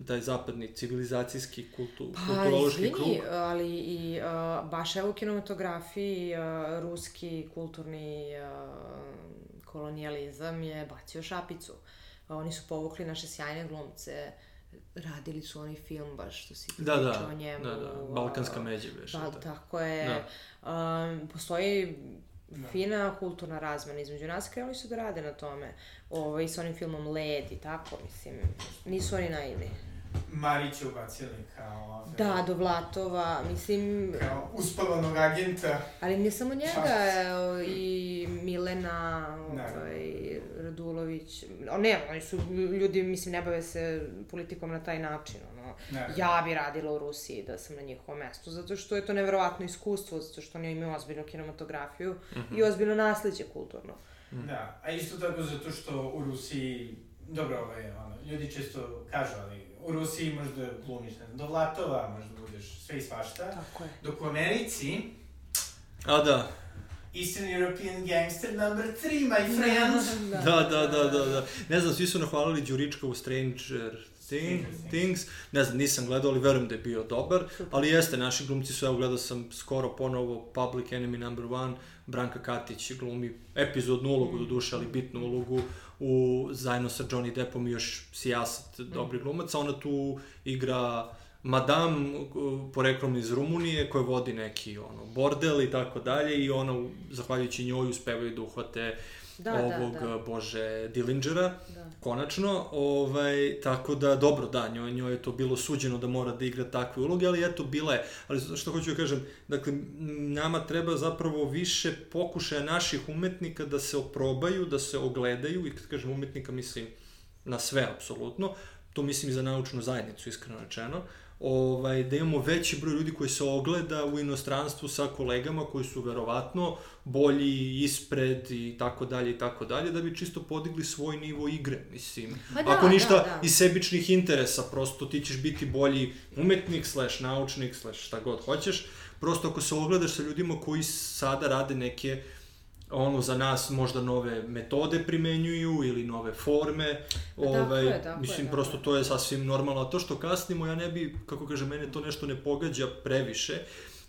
taj zapadni civilizacijski kultu, pa, kulturološki krug. Pa, ali i uh, baš evo kinematografiji, uh, ruski kulturni uh, kolonijalizam je bacio šapicu. Uh, oni su povukli naše sjajne glumce, radili su onaj film baš što si da, da, o njemu. Da, da, Balkanska međe veš. Da, tako je. Da. Um, postoji da. fina kulturna razmena između nas, krenuli su da rade na tome. Ovaj, sa onim filmom Led i tako, mislim, nisu oni naivni. Marića ubacili kao... Ove, da, do Vlatova, mislim... Kao uspavanog agenta. Ali ne samo njega, evo, i Milena, ovaj, Radulović. O, ne, oni su ljudi, mislim, ne bave se politikom na taj način, ono. Ne, ja bi radila u Rusiji da sam na njihovom mestu, zato što je to neverovatno iskustvo, zato što oni imaju ozbiljnu kinematografiju mm -hmm. i ozbiljno nasledđe kulturno. Mm. Da, a isto tako zato što u Rusiji, dobro, ovaj, ono, ljudi često kažu, ali u Rusiji možda glumiš, ne znam, do Vlatova, možda budeš sve i svašta. Tako je. Dok u Americi... A da. Eastern European Gangster number 3, my friends. da, da, da, da, da, da. Ne znam, svi su nahvalili Đurička u Stranger Thing, Things. Ne znam, nisam gledao, ali verujem da je bio dobar. Ali jeste, naši glumci su, evo gledao sam skoro ponovo Public Enemy number 1, Branka Katić glumi epizodnu ulogu, mm. do duše, ali bitnu ulogu u, zajedno sa Johnny Deppom i još sijasat mm. dobri glumaca. Ona tu igra madam poreklom iz Rumunije koja vodi neki ono bordel i tako dalje i ona zahvaljujući njoj uspevaju da uhvate Da, ovog, da, da. bože, Dillingera, Da. konačno, ovaj, tako da, dobro, da, njoj, njoj je to bilo suđeno da mora da igra takve uloge, ali eto, bila je, ali što hoću da kažem, dakle, nama treba zapravo više pokušaja naših umetnika da se oprobaju, da se ogledaju, i kad kažem umetnika, mislim na sve, apsolutno, to mislim i za naučnu zajednicu, iskreno rečeno, ovaj, da imamo veći broj ljudi koji se ogleda u inostranstvu sa kolegama koji su verovatno bolji, ispred i tako dalje i tako dalje, da bi čisto podigli svoj nivo igre, mislim. Pa da, Ako ništa, da, da. iz sebičnih interesa, prosto ti ćeš biti bolji umetnik, slash naučnik, slash šta god hoćeš, prosto ako se ogledaš sa ljudima koji sada rade neke ono za nas možda nove metode primenjuju ili nove forme. Ovaj, tako je, mislim, tako prosto to je sasvim normalno. A to što kasnimo, ja ne bi, kako kaže, mene to nešto ne pogađa previše,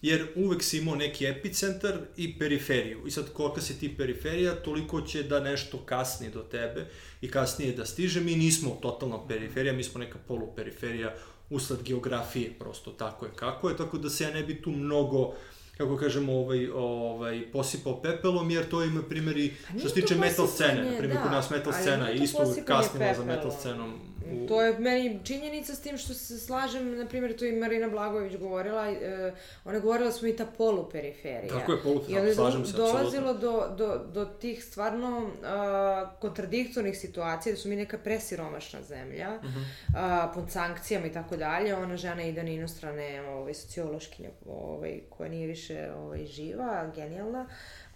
jer uvek si imao neki epicentar i periferiju. I sad kolika si ti periferija, toliko će da nešto kasni do tebe i kasnije da stiže. Mi nismo totalno periferija, mi smo neka poluperiferija usled geografije, prosto tako je kako je, tako da se ja ne bi tu mnogo kako kažemo, ovaj, ovaj, posipao pepelom, jer to ima primjeri, Pa što se tiče metal scene, na primjer, da, kod nas metal scena isto kasnila za metal scenom. U... To je meni činjenica s tim što se slažem, na primjer, to i Marina Blagović govorila, e, ona je govorila da smo i ta poluperiferija. Tako je, polu- I onda je slažem se, dolazilo do, do, do tih stvarno a, kontradiktornih situacija, da su mi neka presiromašna zemlja, Mhm. a, pod sankcijama i tako dalje. Ona žena ide na inostrane ovaj, sociološkinja ovaj, koja nije više ovaj, živa, genijalna.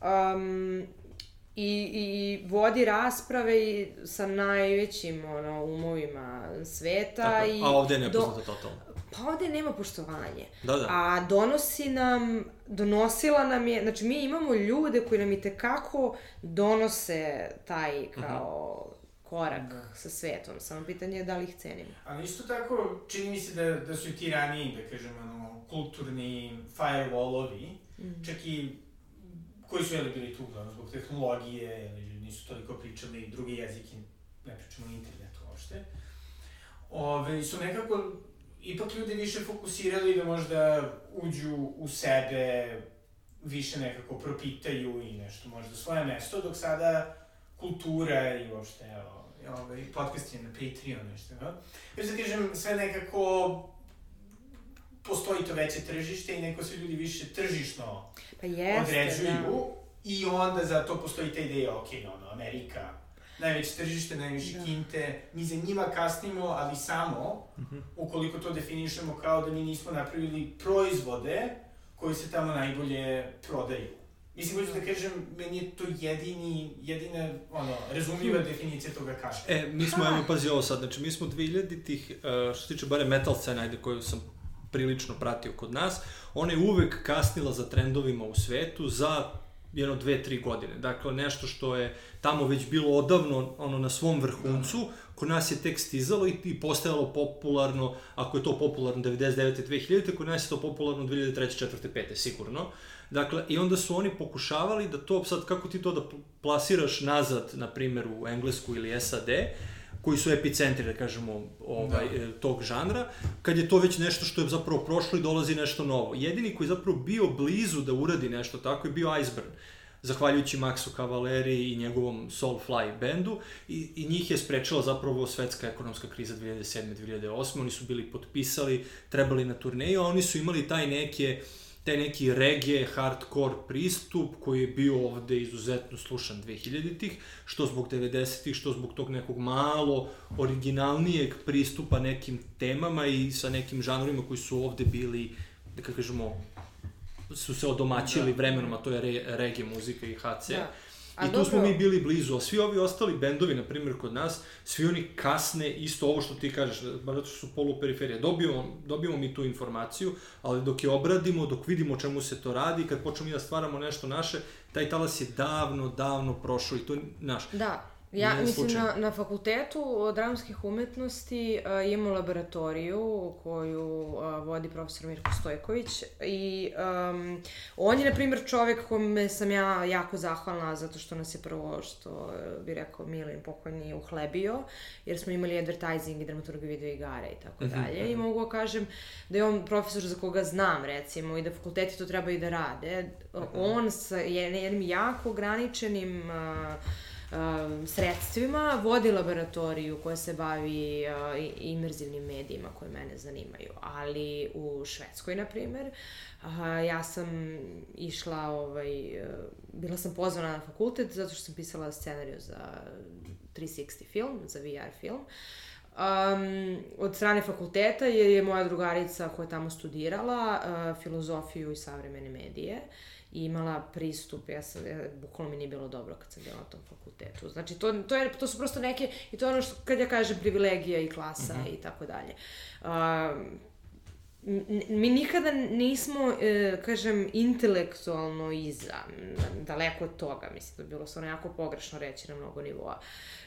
Um, i, i vodi rasprave i sa najvećim ono, umovima sveta. Tako, i a ovde je do- nepoznato totalno. Pa ovde nema poštovanje. Da, da. A donosi nam, donosila nam je, znači mi imamo ljude koji nam i tekako donose taj kao korak Da. sa svetom. Samo pitanje je da li ih cenimo. Ali isto tako, čini mi se da, da su i ti raniji, da kažem, ono, kulturni firewallovi, Mm. čak i koji su jeli bili tu uglavnom zbog tehnologije, ili nisu toliko pričali druge jezike, ne pričamo o internetu uopšte. Ove, su nekako ipak ljudi više fokusirali da možda uđu u sebe, više nekako propitaju i nešto možda svoje mesto, dok sada kultura i uopšte, evo, ovaj, podcast je na Patreon, nešto, no? Još da kažem, sve nekako postoji to veće tržište i neko se ljudi više tržišno Pa jeste, određuju da. i onda za to postoji ta ideja, ok, ono, Amerika, najveće tržište, najviše Da. kinte, mi za njima kasnimo, ali samo Mhm. ukoliko to definišemo kao da mi nismo napravili proizvode koji se tamo najbolje prodaju. Mislim, hoću da kažem, meni je to jedini, jedina, ono, razumljiva definicija toga kaška. E, mi smo, evo, pazi ovo sad, znači mi smo 2000-ih, e, što se tiče bare metal scena, ajde, koju sam prilično pratio kod nas, ona je uvek kasnila za trendovima u svetu za jedno dve, tri godine. Dakle, nešto što je tamo već bilo odavno ono, na svom vrhuncu, kod nas je tek stizalo i, i postajalo popularno, ako je to popularno 99. 2000. kod nas je to popularno 2003. 4. 5. sigurno. Dakle, i onda su oni pokušavali da to, sad kako ti to da pl- plasiraš nazad, na primjer u Englesku ili SAD, koji su epicentri, da kažemo, ovaj, Da. e, tog žanra, kad je to već nešto što je zapravo prošlo i dolazi nešto novo. Jedini koji je zapravo bio blizu da uradi nešto tako je bio Iceburn zahvaljujući Maxu Cavaleri i njegovom Soulfly bendu i, i njih je sprečila zapravo svetska ekonomska kriza 2007-2008. Oni su bili potpisali, trebali na turneju, a oni su imali taj neke taj neki reggae, hardcore pristup koji je bio ovde izuzetno slušan 2000-ih, što zbog 90-ih, što zbog tog nekog malo originalnijeg pristupa nekim temama i sa nekim žanrovima koji su ovde bili, da kažemo, su se odomaćili Da. vremenom, a to je re, reggae muzika i HC. Da. A I tu dobro, smo mi bili blizu, a svi ovi ostali bendovi, na primjer kod nas, svi oni kasne isto ovo što ti kažeš, zato što su poluperiferija. Dobijemo, dobijemo mi tu informaciju, ali dok je obradimo, dok vidimo o čemu se to radi, kad počnemo mi da stvaramo nešto naše, taj talas je davno, davno prošao i to je naš. Da. Ja, Nije mislim, slučajno. na, na fakultetu dramskih umetnosti uh, imamo laboratoriju koju uh, vodi profesor Mirko Stojković i um, on je, na primjer, čovek kome sam ja jako zahvalna zato što nas je prvo, što bi rekao Milin pokojni, uhlebio, jer smo imali advertising i dramaturgiju video igara i tako Mhm, dalje. I mogu da kažem da je on profesor za koga znam, recimo, i da fakulteti to trebaju da rade. On sa jednim jako ograničenim uh, um, sredstvima, vodi laboratoriju koja se bavi uh, imerzivnim medijima koje mene zanimaju. Ali u Švedskoj, na primer, uh, ja sam išla, ovaj, uh, bila sam pozvana na fakultet zato što sam pisala scenariju za 360 film, za VR film. Um, od strane fakulteta je, je moja drugarica koja je tamo studirala uh, filozofiju i savremene medije i imala pristup, ja sam, ja, bukvalno mi nije bilo dobro kad sam bila na tom fakultetu. Znači, to, to, je, to su prosto neke, i to je ono što, kad ja kažem privilegija i klasa i tako dalje. Um, mi nikada nismo, e, kažem, intelektualno iza, daleko od toga, mislim da bi bilo stvarno jako pogrešno reći na mnogo nivoa.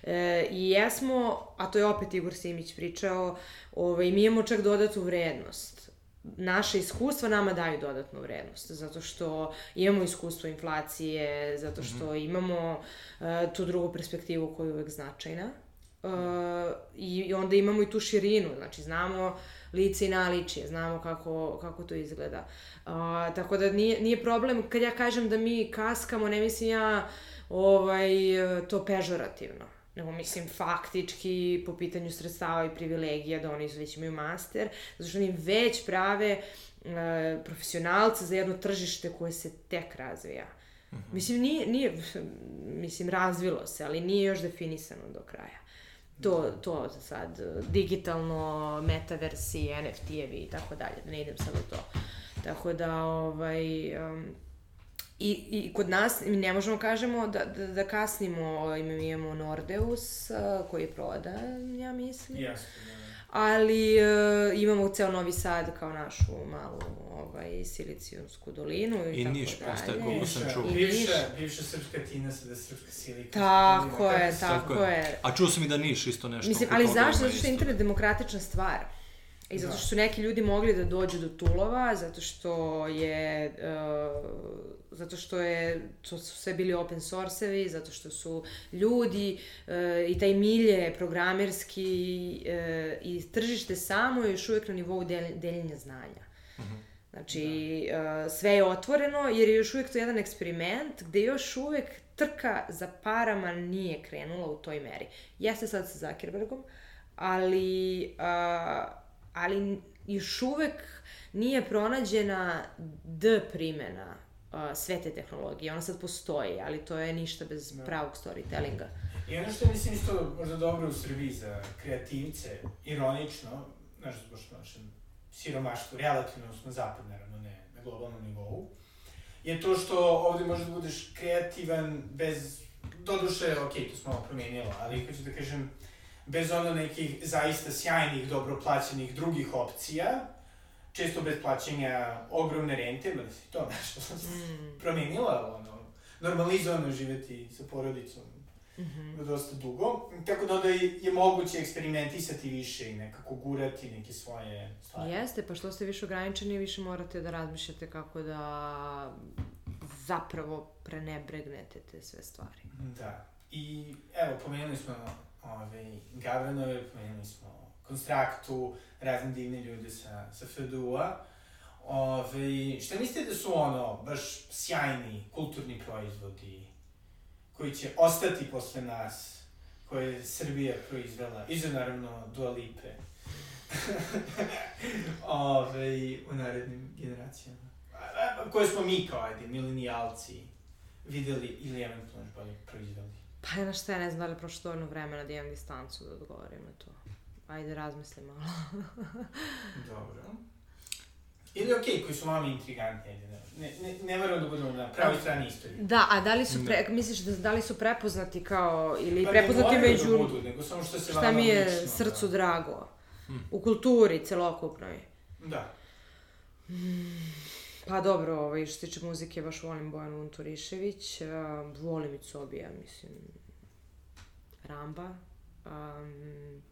E, I jesmo, a to je opet Igor Simić pričao, ovaj, mi imamo čak dodatnu vrednost. Naše iskustva nama daju dodatnu vrednost, zato što imamo iskustvo inflacije, zato što imamo e, tu drugu perspektivu koja je uvek značajna. Uh, i, i onda imamo i tu širinu, znači znamo lice i naličje, znamo kako, kako to izgleda. Uh, tako da nije, nije problem, kad ja kažem da mi kaskamo, ne mislim ja ovaj, to pežorativno nego mislim faktički po pitanju sredstava i privilegija da oni već imaju master, zato što oni već prave e, profesionalce za jedno tržište koje se tek razvija. Mm -hmm. Mislim, nije, nije, mislim, razvilo se, ali nije još definisano do kraja. To, to sad, digitalno, metaversi, NFT-evi i tako dalje, da ne idem sad u to. Tako da, ovaj, um, I, I kod nas, ne možemo kažemo da, da, da kasnimo, mi imamo Nordeus koji je prodan, ja mislim. Jasno, da. Ali uh, imamo ceo Novi Sad kao našu malu ovaj, silicijonsku dolinu i, I tako Niš dalje. postaje, koliko sam čuo. I bivša, Niš. bivša srpska tina sada srpska silika. Tako je, tako Tako je. je. A čuo sam i da Niš isto nešto. Mislim, ali zašto? Zato što je internet demokratična stvar. I zato što su neki ljudi mogli da dođu do tulova, zato što je, uh, zato što je, to su sve bili open source-evi, zato što su ljudi uh, i taj milje programerski uh, i tržište samo je još uvijek na nivou del, deljenja znanja. Znači, uh, sve je otvoreno jer je još uvijek to jedan eksperiment gde još uvijek trka za parama nije krenula u toj meri. Jeste sad sa Zuckerbergom, ali, uh, ali još uvek nije pronađena D primjena uh, sve te tehnologije. Ona sad postoji, ali to je ništa bez Da. pravog storytellinga. I ono što mislim isto možda dobro u Srbiji za kreativce, ironično, znaš, zbog što našem siromaštvu, relativno smo zapad, naravno, ne na globalnom nivou, je to što ovde možeš da budeš kreativan bez, doduše, ok, to smo malo promenilo, ali hoću da kažem, bez ono nekih zaista sjajnih, dobro plaćenih drugih opcija, često bez plaćanja ogromne rente, da se to nešto Mm. promenila, ono, normalizovano živeti sa porodicom Mhm. dosta dugo, tako da onda je moguće eksperimentisati više i nekako gurati neke svoje stvari. Jeste, pa što ste više ograničeni, više morate da razmišljate kako da zapravo prenebregnete te sve stvari. Da. I evo, pomenuli smo ovaj, Gavranove, pomenuli smo Konstraktu, razne divne ljude sa, sa FDU-a. Ove, šta mislite da su ono, baš sjajni kulturni proizvodi koji će ostati posle nas, koje je Srbija proizvela, iza naravno Dua Lipe, Ove, u narednim generacijama. Koje smo mi kao, ajde, milenijalci, videli ili eventualno bolje proizveli. Pa na šta, ja ne znam da li je prošlo dovoljno vremena da imam distancu da odgovorim na to. Ajde, razmisli malo. Dobro. Ili okej, okay, koji su vama intrigantni, ajde, ne, ne, ne, ne da budemo na pravoj strani istorije. Da, a da li su, pre, misliš da, da li su prepoznati kao, ili Pa prepoznati ne među, da budu, nego samo što se šta mi je lično, srcu da. drago? U kulturi celokupnoj. Da. Pa dobro, ovaj, što se tiče muzike, baš volim Bojanu Unturišević, uh, volim i Cobija, mislim, Ramba. Um,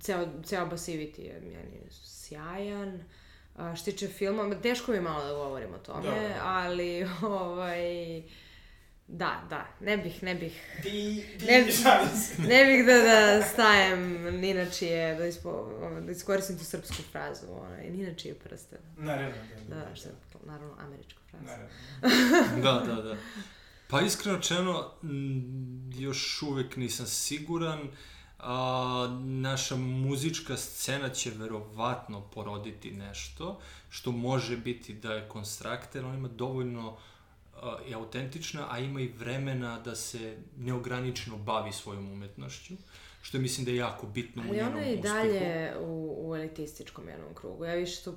ceo, ceo Basivity je meni sjajan. A, što se tiče filma, ma, teško mi je malo da govorim o tome, Da, da. ali, ovaj, da, da, ne bih, ne bih, Di, di, Ne- se. ne bih da, da stajem ni na čije, da, ispo, da iskoristim tu srpsku frazu, onaj, ni na čije prste. Naravno, da. Da, što je naravno američka fraza. Naravno. Da, da, da. Pa iskreno rečeno, m, još uvek nisam siguran. A, naša muzička scena će verovatno poroditi nešto, što može biti da je konstrakter, on ima dovoljno a, i autentična, a ima i vremena da se neograničeno bavi svojom umetnošću, što mislim da je jako bitno u Ali njenom ona je i uspehu. dalje u, u elitističkom jednom krugu. Ja više tu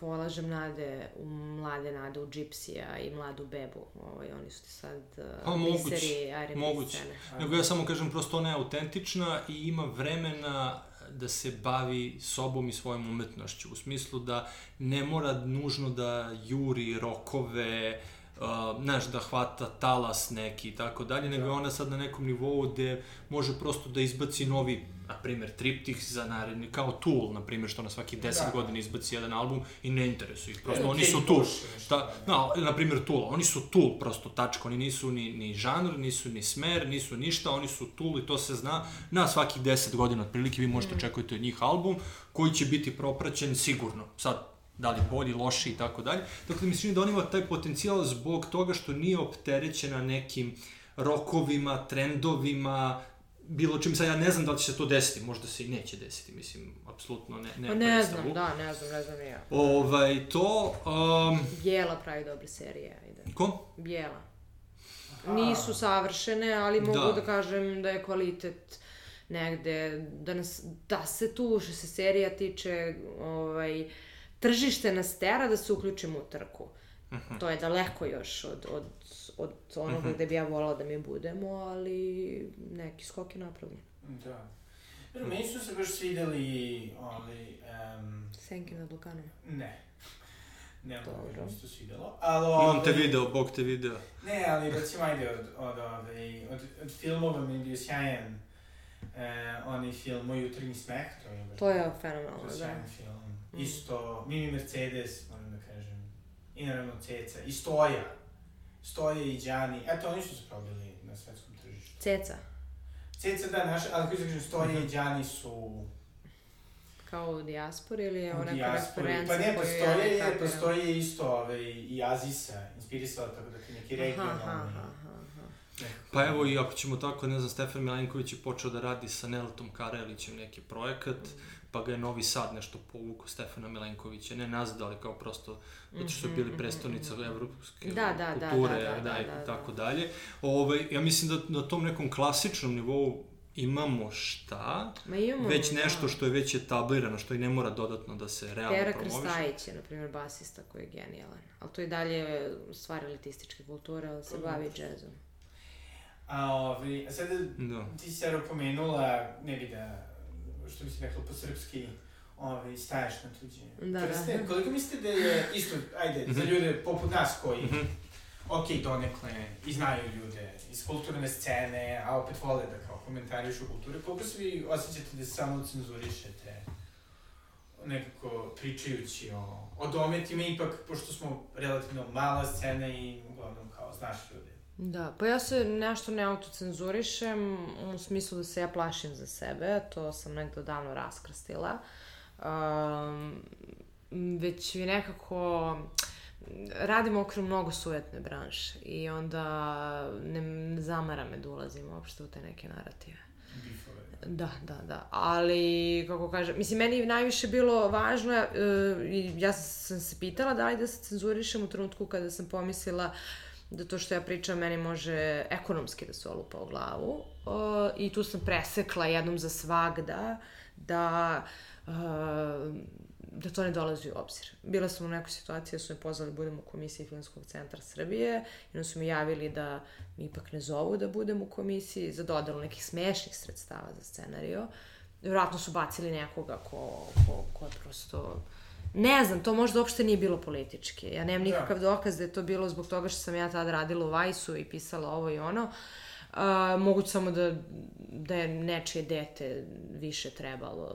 polažem nade u mlade nade u Gypsija i mladu bebu. Ovaj, oni su ti sad Pa, uh, moguće, biseri R&B moguće. scene. Nego ja samo kažem, prosto ona je autentična i ima vremena da se bavi sobom i svojom umetnošću. U smislu da ne mora nužno da juri rokove, uh, znaš, da hvata talas neki i tako dalje, nego je ona sad na nekom nivou gde može prosto da izbaci novi, na primjer, triptih za naredni, kao Tool, na primjer, što na svaki 10 Da. godina izbaci jedan album i ne interesuje ih, prosto Ili oni su Tool. Ta, no, na primjer Tool, oni su Tool prosto, tačka, oni nisu ni, ni žanr, nisu ni smer, nisu ništa, oni su Tool i to se zna. Na svakih 10 godina otprilike vi možete očekujete od njih album koji će biti propraćen sigurno. Sad, da li bolji, loši i tako dalje. Dakle, mislim da on ima taj potencijal zbog toga što nije opterećena nekim rokovima, trendovima, bilo čim sad ja ne znam da li će se to desiti, možda se i neće desiti, mislim, apsolutno ne, ne Pa ne znam, da, ne znam, ne znam ja. Ovaj, to, um, Bijela pravi dobre serije, ajde. ko? Bijela. Nisu savršene, ali mogu Da. da. kažem da je kvalitet negde, da, nas, da se tu, što se serija tiče, ovaj, tržište nas tera da se uključimo u trku. To je daleko još od, od, od onoga gde bi ja volala da mi budemo, ali neki skok je napravljen. Da. Jer meni su se baš svideli, ali, um, Senke nad Lukanom. ne. Ne, Dobro. mi se svidelo. Ali, On te ovaj, video, Bog te video. Ne, ali recimo ajde od, od, ovaj, od, od filmova mi je bio sjajan e, onaj film Moj jutarnji smeh, to je To je to fenomenalno, je da. sjajan film. Mm. Isto, Mini Mercedes, moram da kažem, i naravno Ceca, i Stoja. Stoja i Đani, eto oni su se probili na svetskom tržištu. Ceca, Ceca da, naš, ali kako se kažem, Stoja Mhm. i Đani su kao u dijaspori ili je dijaspori. referenca Pa ne, postoje, je, postoje isto ovaj, i Azisa, inspirisala tako da neki Aha, regionalni. aha, aha, aha. Pa evo i ako ćemo tako, ne znam, Stefan Milenković je počeo da radi sa Neletom Karelićem neki projekat, pa ga je Novi Sad nešto povukao Stefana Milenkovića, ne nazad, ali kao prosto, zato što su bili prestonica evropske Mhm, Da, da, da, kulture, da, da, da, i da, da. tako dalje. Ovaj, ja mislim da na tom nekom klasičnom nivou imamo šta, Ma imamo, već da. nešto što je već etablirano, što i ne mora dodatno da se realno Pera promoviše. Krstajić je, na primjer, basista koji je genijalan. Ali to i dalje stvar elitističke kulture, ali se bavi džezom. A, ovaj, a sada Da. ti si sad pomenula, ne bi da, što bi se rekla po srpski, ovaj, staješ na tuđe. Da, prste. da. Koliko mislite da je isto, ajde, za Mhm. ljude poput nas koji, Mhm. ok, donekle, i znaju ljude iz kulturne scene, a opet vole da kao komentarišu kulturu, koliko se vi osjećate da se samo cenzurišete nekako pričajući o, o dometima, ipak, pošto smo relativno mala scena i uglavnom kao znaš ljude. Da, pa ja se nešto ne autocenzurišem u smislu da se ja plašim za sebe, to sam negde davno raskrstila. Um, već mi nekako radim okru mnogo sujetne branše i onda ne, zamara me da ulazim uopšte u te neke narative. Da, da, da. Ali, kako kažem, mislim, meni je najviše bilo važno, e, i ja sam se pitala da li da se cenzurišem u trenutku kada sam pomislila da to što ja pričam meni može ekonomski da se olupa u glavu. I tu sam presekla jednom za svagda da e, da to ne dolazi u obzir. Bila sam u nekoj situaciji da su me pozvali da budem u komisiji Filmskog centra Srbije i onda su mi javili da mi ipak ne zovu da budem u komisiji za dodelu nekih smešnih sredstava za scenario. Vjerojatno su bacili nekoga ko, ko, ko je prosto... Ne znam, to možda uopšte nije bilo politički. Ja nemam nikakav dokaz da je to bilo zbog toga što sam ja tada radila u Vajsu i pisala ovo i ono. Uh, moguće samo da, da je nečije dete više trebalo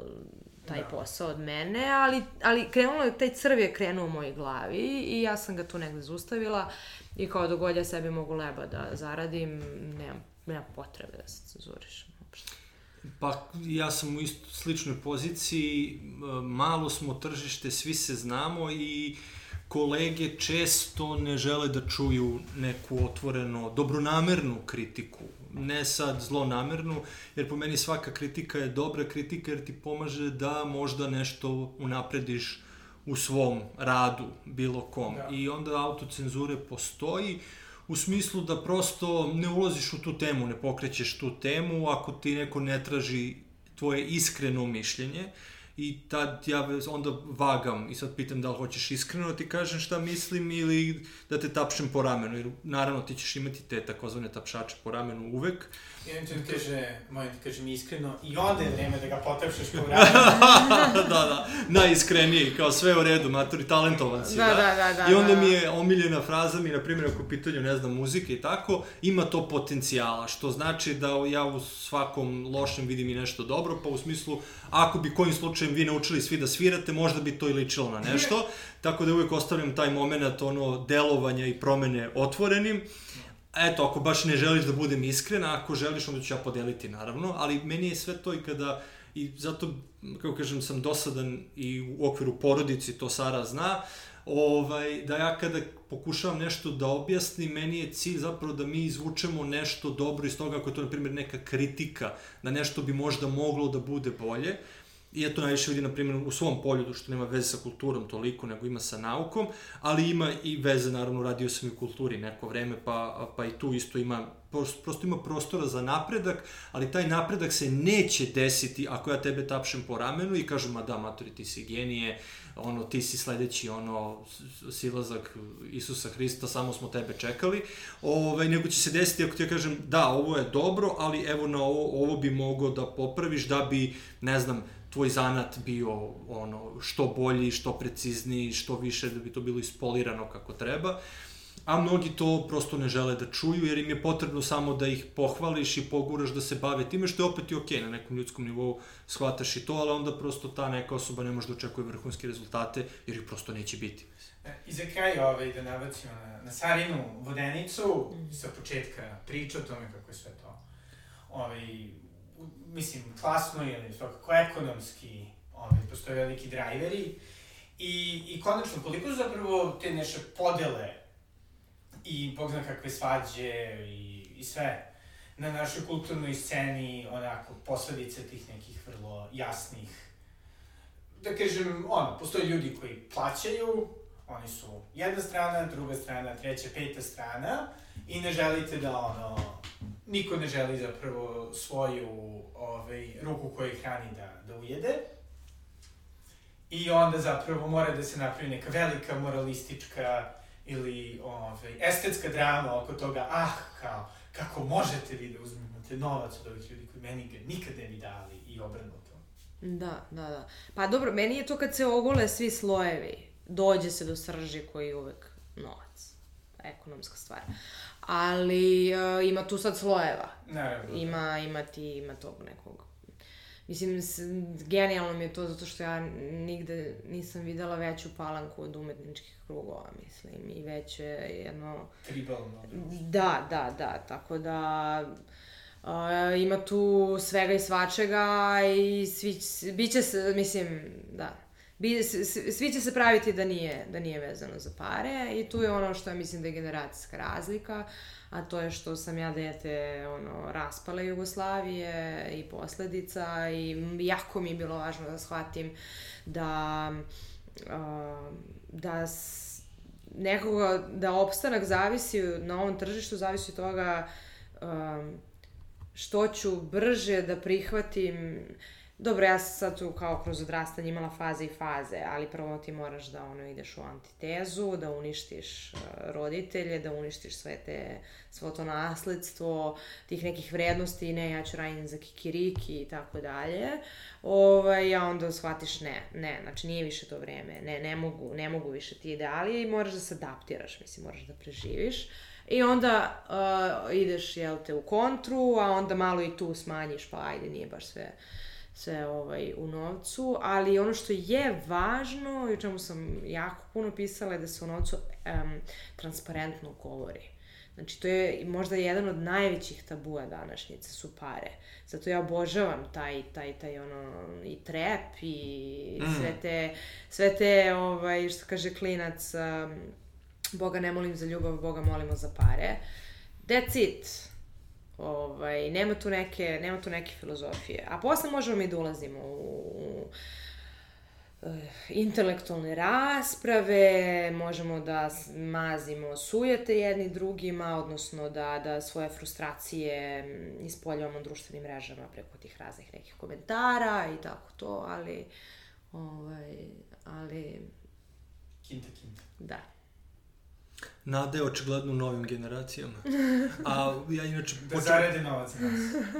taj Da. posao od mene, ali, ali krenulo je, taj crv je krenuo u mojoj glavi i ja sam ga tu negde zaustavila i kao dok god ja sebi mogu leba da zaradim, nemam, nemam potrebe da se cenzurišem uopšte. Pa ja sam u isto sličnoj poziciji, malo smo tržište, svi se znamo i kolege često ne žele da čuju neku otvoreno, dobronamernu kritiku, ne sad zlonamernu, jer po meni svaka kritika je dobra kritika jer ti pomaže da možda nešto unaprediš u svom radu, bilo kom. Da. I onda autocenzure postoji u smislu da prosto ne ulaziš u tu temu, ne pokrećeš tu temu ako ti neko ne traži tvoje iskreno mišljenje i tad ja onda vagam i sad pitam da li hoćeš iskreno da ti kažem šta mislim ili da te tapšem po ramenu, jer naravno ti ćeš imati te takozvane tapšače po ramenu uvek. I on ti kaže, moj ti kaže mi iskreno i onda je vreme da ga potapšeš po ramenu. da, da, najiskreniji, kao sve u redu, maturi, talentovan si, da, da. da, da I onda da. mi je omiljena fraza mi, na primjer, ako pitanju, ne znam, muzike i tako, ima to potencijala, što znači da ja u svakom lošem vidim i nešto dobro, pa u smislu, ako bi kojim slučajem vi naučili svi da svirate, možda bi to i ličilo na nešto, tako da uvijek ostavljam taj moment, ono, delovanja i promene otvorenim, Eto, ako baš ne želiš da budem iskren, ako želiš, onda ću ja podeliti, naravno, ali meni je sve to i kada, i zato, kako kažem, sam dosadan i u okviru porodici, to Sara zna, ovaj, da ja kada pokušavam nešto da objasnim, meni je cilj zapravo da mi izvučemo nešto dobro iz toga, ako je to, na primjer, neka kritika, da nešto bi možda moglo da bude bolje, I ja to najviše vidim, na primjer, u svom polju, što nema veze sa kulturom toliko, nego ima sa naukom, ali ima i veze, naravno, radio sam i u kulturi neko vreme, pa, pa i tu isto ima, prosto ima prostora za napredak, ali taj napredak se neće desiti ako ja tebe tapšem po ramenu i kažem, ma da, matori, ti si genije, ono, ti si sledeći, ono, silazak Isusa Hrista, samo smo tebe čekali, ovaj, nego će se desiti ako ti ja kažem, da, ovo je dobro, ali evo na ovo, ovo bi mogao da popraviš, da bi, ne znam, tvoj zanat bio ono što bolji, što precizniji, što više da bi to bilo ispolirano kako treba. A mnogi to prosto ne žele da čuju jer im je potrebno samo da ih pohvališ i poguraš da se bave time što je opet i okej okay, na nekom ljudskom nivou shvataš i to, ali onda prosto ta neka osoba ne može da očekuje vrhunske rezultate jer ih prosto neće biti. E, I za kraj ovaj, da nabacimo na, na Sarinu vodenicu, mm. sa početka priča o tome kako je sve to ovaj, mislim, klasno ili svakako ekonomski, ovaj, postoje veliki drajveri. I, I konačno, koliko su zapravo te naše podele i bog zna kakve svađe i, i sve na našoj kulturnoj sceni, onako, posledice tih nekih vrlo jasnih da kažem, ono, postoje ljudi koji plaćaju, oni su jedna strana, druga strana, treća, peta strana i ne želite da, ono, niko ne želi zapravo svoju ovaj, ruku koju hrani da, da ujede. I onda zapravo mora da se napravi neka velika moralistička ili ovaj, estetska drama oko toga, ah, kao, kako možete vi da uzmete novac od ovih ljudi koji meni ga nikad ne bi dali i obrnuto. Da, da, da. Pa dobro, meni je to kad se ogole svi slojevi, dođe se do srži koji je uvek novac, ekonomska stvar ali uh, ima tu sad slojeva. Naravno. Ima, ima ti, ima tog nekog Mislim, genijalno mi je to zato što ja nigde nisam videla veću palanku od umetničkih krugova, mislim, i već je jedno... Tribalno. Da, da, da, tako da... Uh, ima tu svega i svačega i svi, biće se, mislim, da, bi, svi će se praviti da nije, da nije vezano za pare i tu je ono što ja mislim da je generacijska razlika, a to je što sam ja dete ono, raspale Jugoslavije i posledica i jako mi je bilo važno da shvatim da, uh, da nekoga, da opstanak zavisi na ovom tržištu, zavisi od toga um, što ću brže da prihvatim Dobro, ja sam sad tu kao kroz odrastanje imala faze i faze, ali prvo ti moraš da ono ideš u antitezu, da uništiš uh, roditelje, da uništiš sve te, svo to nasledstvo, tih nekih vrednosti, ne, ja ću raditi za kikiriki i tako dalje. Ovaj, a onda shvatiš ne, ne, znači nije više to vreme, ne, ne mogu, ne mogu više ti ideali i moraš da se adaptiraš, mislim, moraš da preživiš. I onda uh, ideš, jel te, u kontru, a onda malo i tu smanjiš, pa ajde, nije baš sve sve ovaj, u novcu, ali ono što je važno i o čemu sam jako puno pisala je da se o novcu um, transparentno govori. Znači, to je možda jedan od najvećih tabua današnjice su pare. Zato ja obožavam taj, taj, taj ono, i trep i Mm. sve te, sve te, ovaj, što kaže klinac, um, Boga ne molim za ljubav, Boga molimo za pare. That's it. Ovaj, nema tu neke, nema tu neke filozofije. A posle možemo mi da ulazimo u, u eh, intelektualne rasprave, možemo da mazimo sujete jedni drugima, odnosno da, da svoje frustracije mm, ispoljavamo na društvenim mrežama preko tih raznih nekih komentara i tako to, ali ovaj, ali Kinta, kinta. da. Nade je očigledno u novim generacijama. A ja inače... Da počeo- zarade novac nas.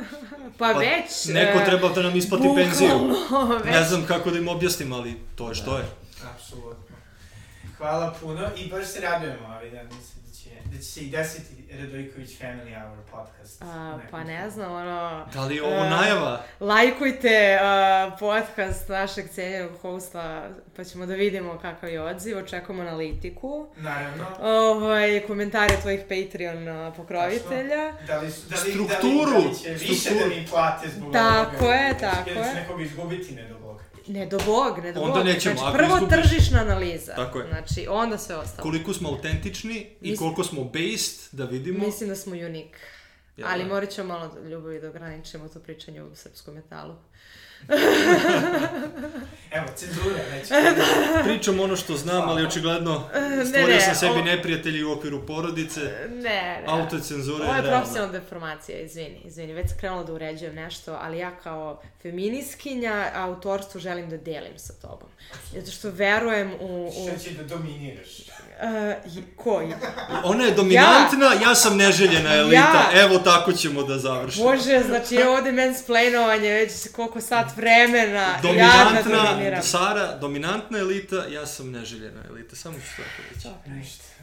Pa, Pa, već... Neko e, treba da nam isplati bukvalno, penziju. već. Ne znam kako da im objasnim, ali to je što je. Apsolutno. Hvala puno i baš se radujemo, ali da mislim da će, da će se i desiti Radojković Family Hour podcast. A, pa ne znam, ono... Da li je ovo E, najava? Lajkujte uh, podcast našeg cijenjenog hosta, pa ćemo da vidimo kakav je odziv. Očekujemo analitiku. Naravno. Ovaj, komentare tvojih Patreon uh, pokrovitelja. Da li, su- da li, Strukturu, Da li, da li će više strukturu. da mi plate zbog Tako ovoga? je, tako je. nekoga izgubiti, ne do Boga. Ne do bog, ne do Onda bog. nećemo, Znači, prvo izgubiš- tržišna analiza. Tako je. Znači, onda sve ostalo. Koliko smo autentični i Mis- koliko smo based, da vidimo. Mislim da smo unik. Jel Ali da? morat ćemo malo ljubavi da ograničimo to pričanje u srpskom metalu. Evo, cenzura, neće. Pričam ono što znam, ali očigledno stvorio ne, sam sebi ovo- neprijatelji u okviru porodice. Ne, ne. Autocenzura Ovo je je realna. profesionalna deformacija, izvini, izvini. Već sam krenula da uređujem nešto, ali ja kao feminiskinja autorstvo želim da delim sa tobom. Zato što verujem u... u Što će da dominiraš? Uh, i- ko? Ona je dominantna, ja, sam neželjena elita. Ja. Evo tako ćemo da završimo. Bože, znači je ovde mansplainovanje već koliko sat vremena. Dominantna, dominiram. Sara, dominantna elita, ja sam neželjena elita. Samo ću tako reći. Dobro.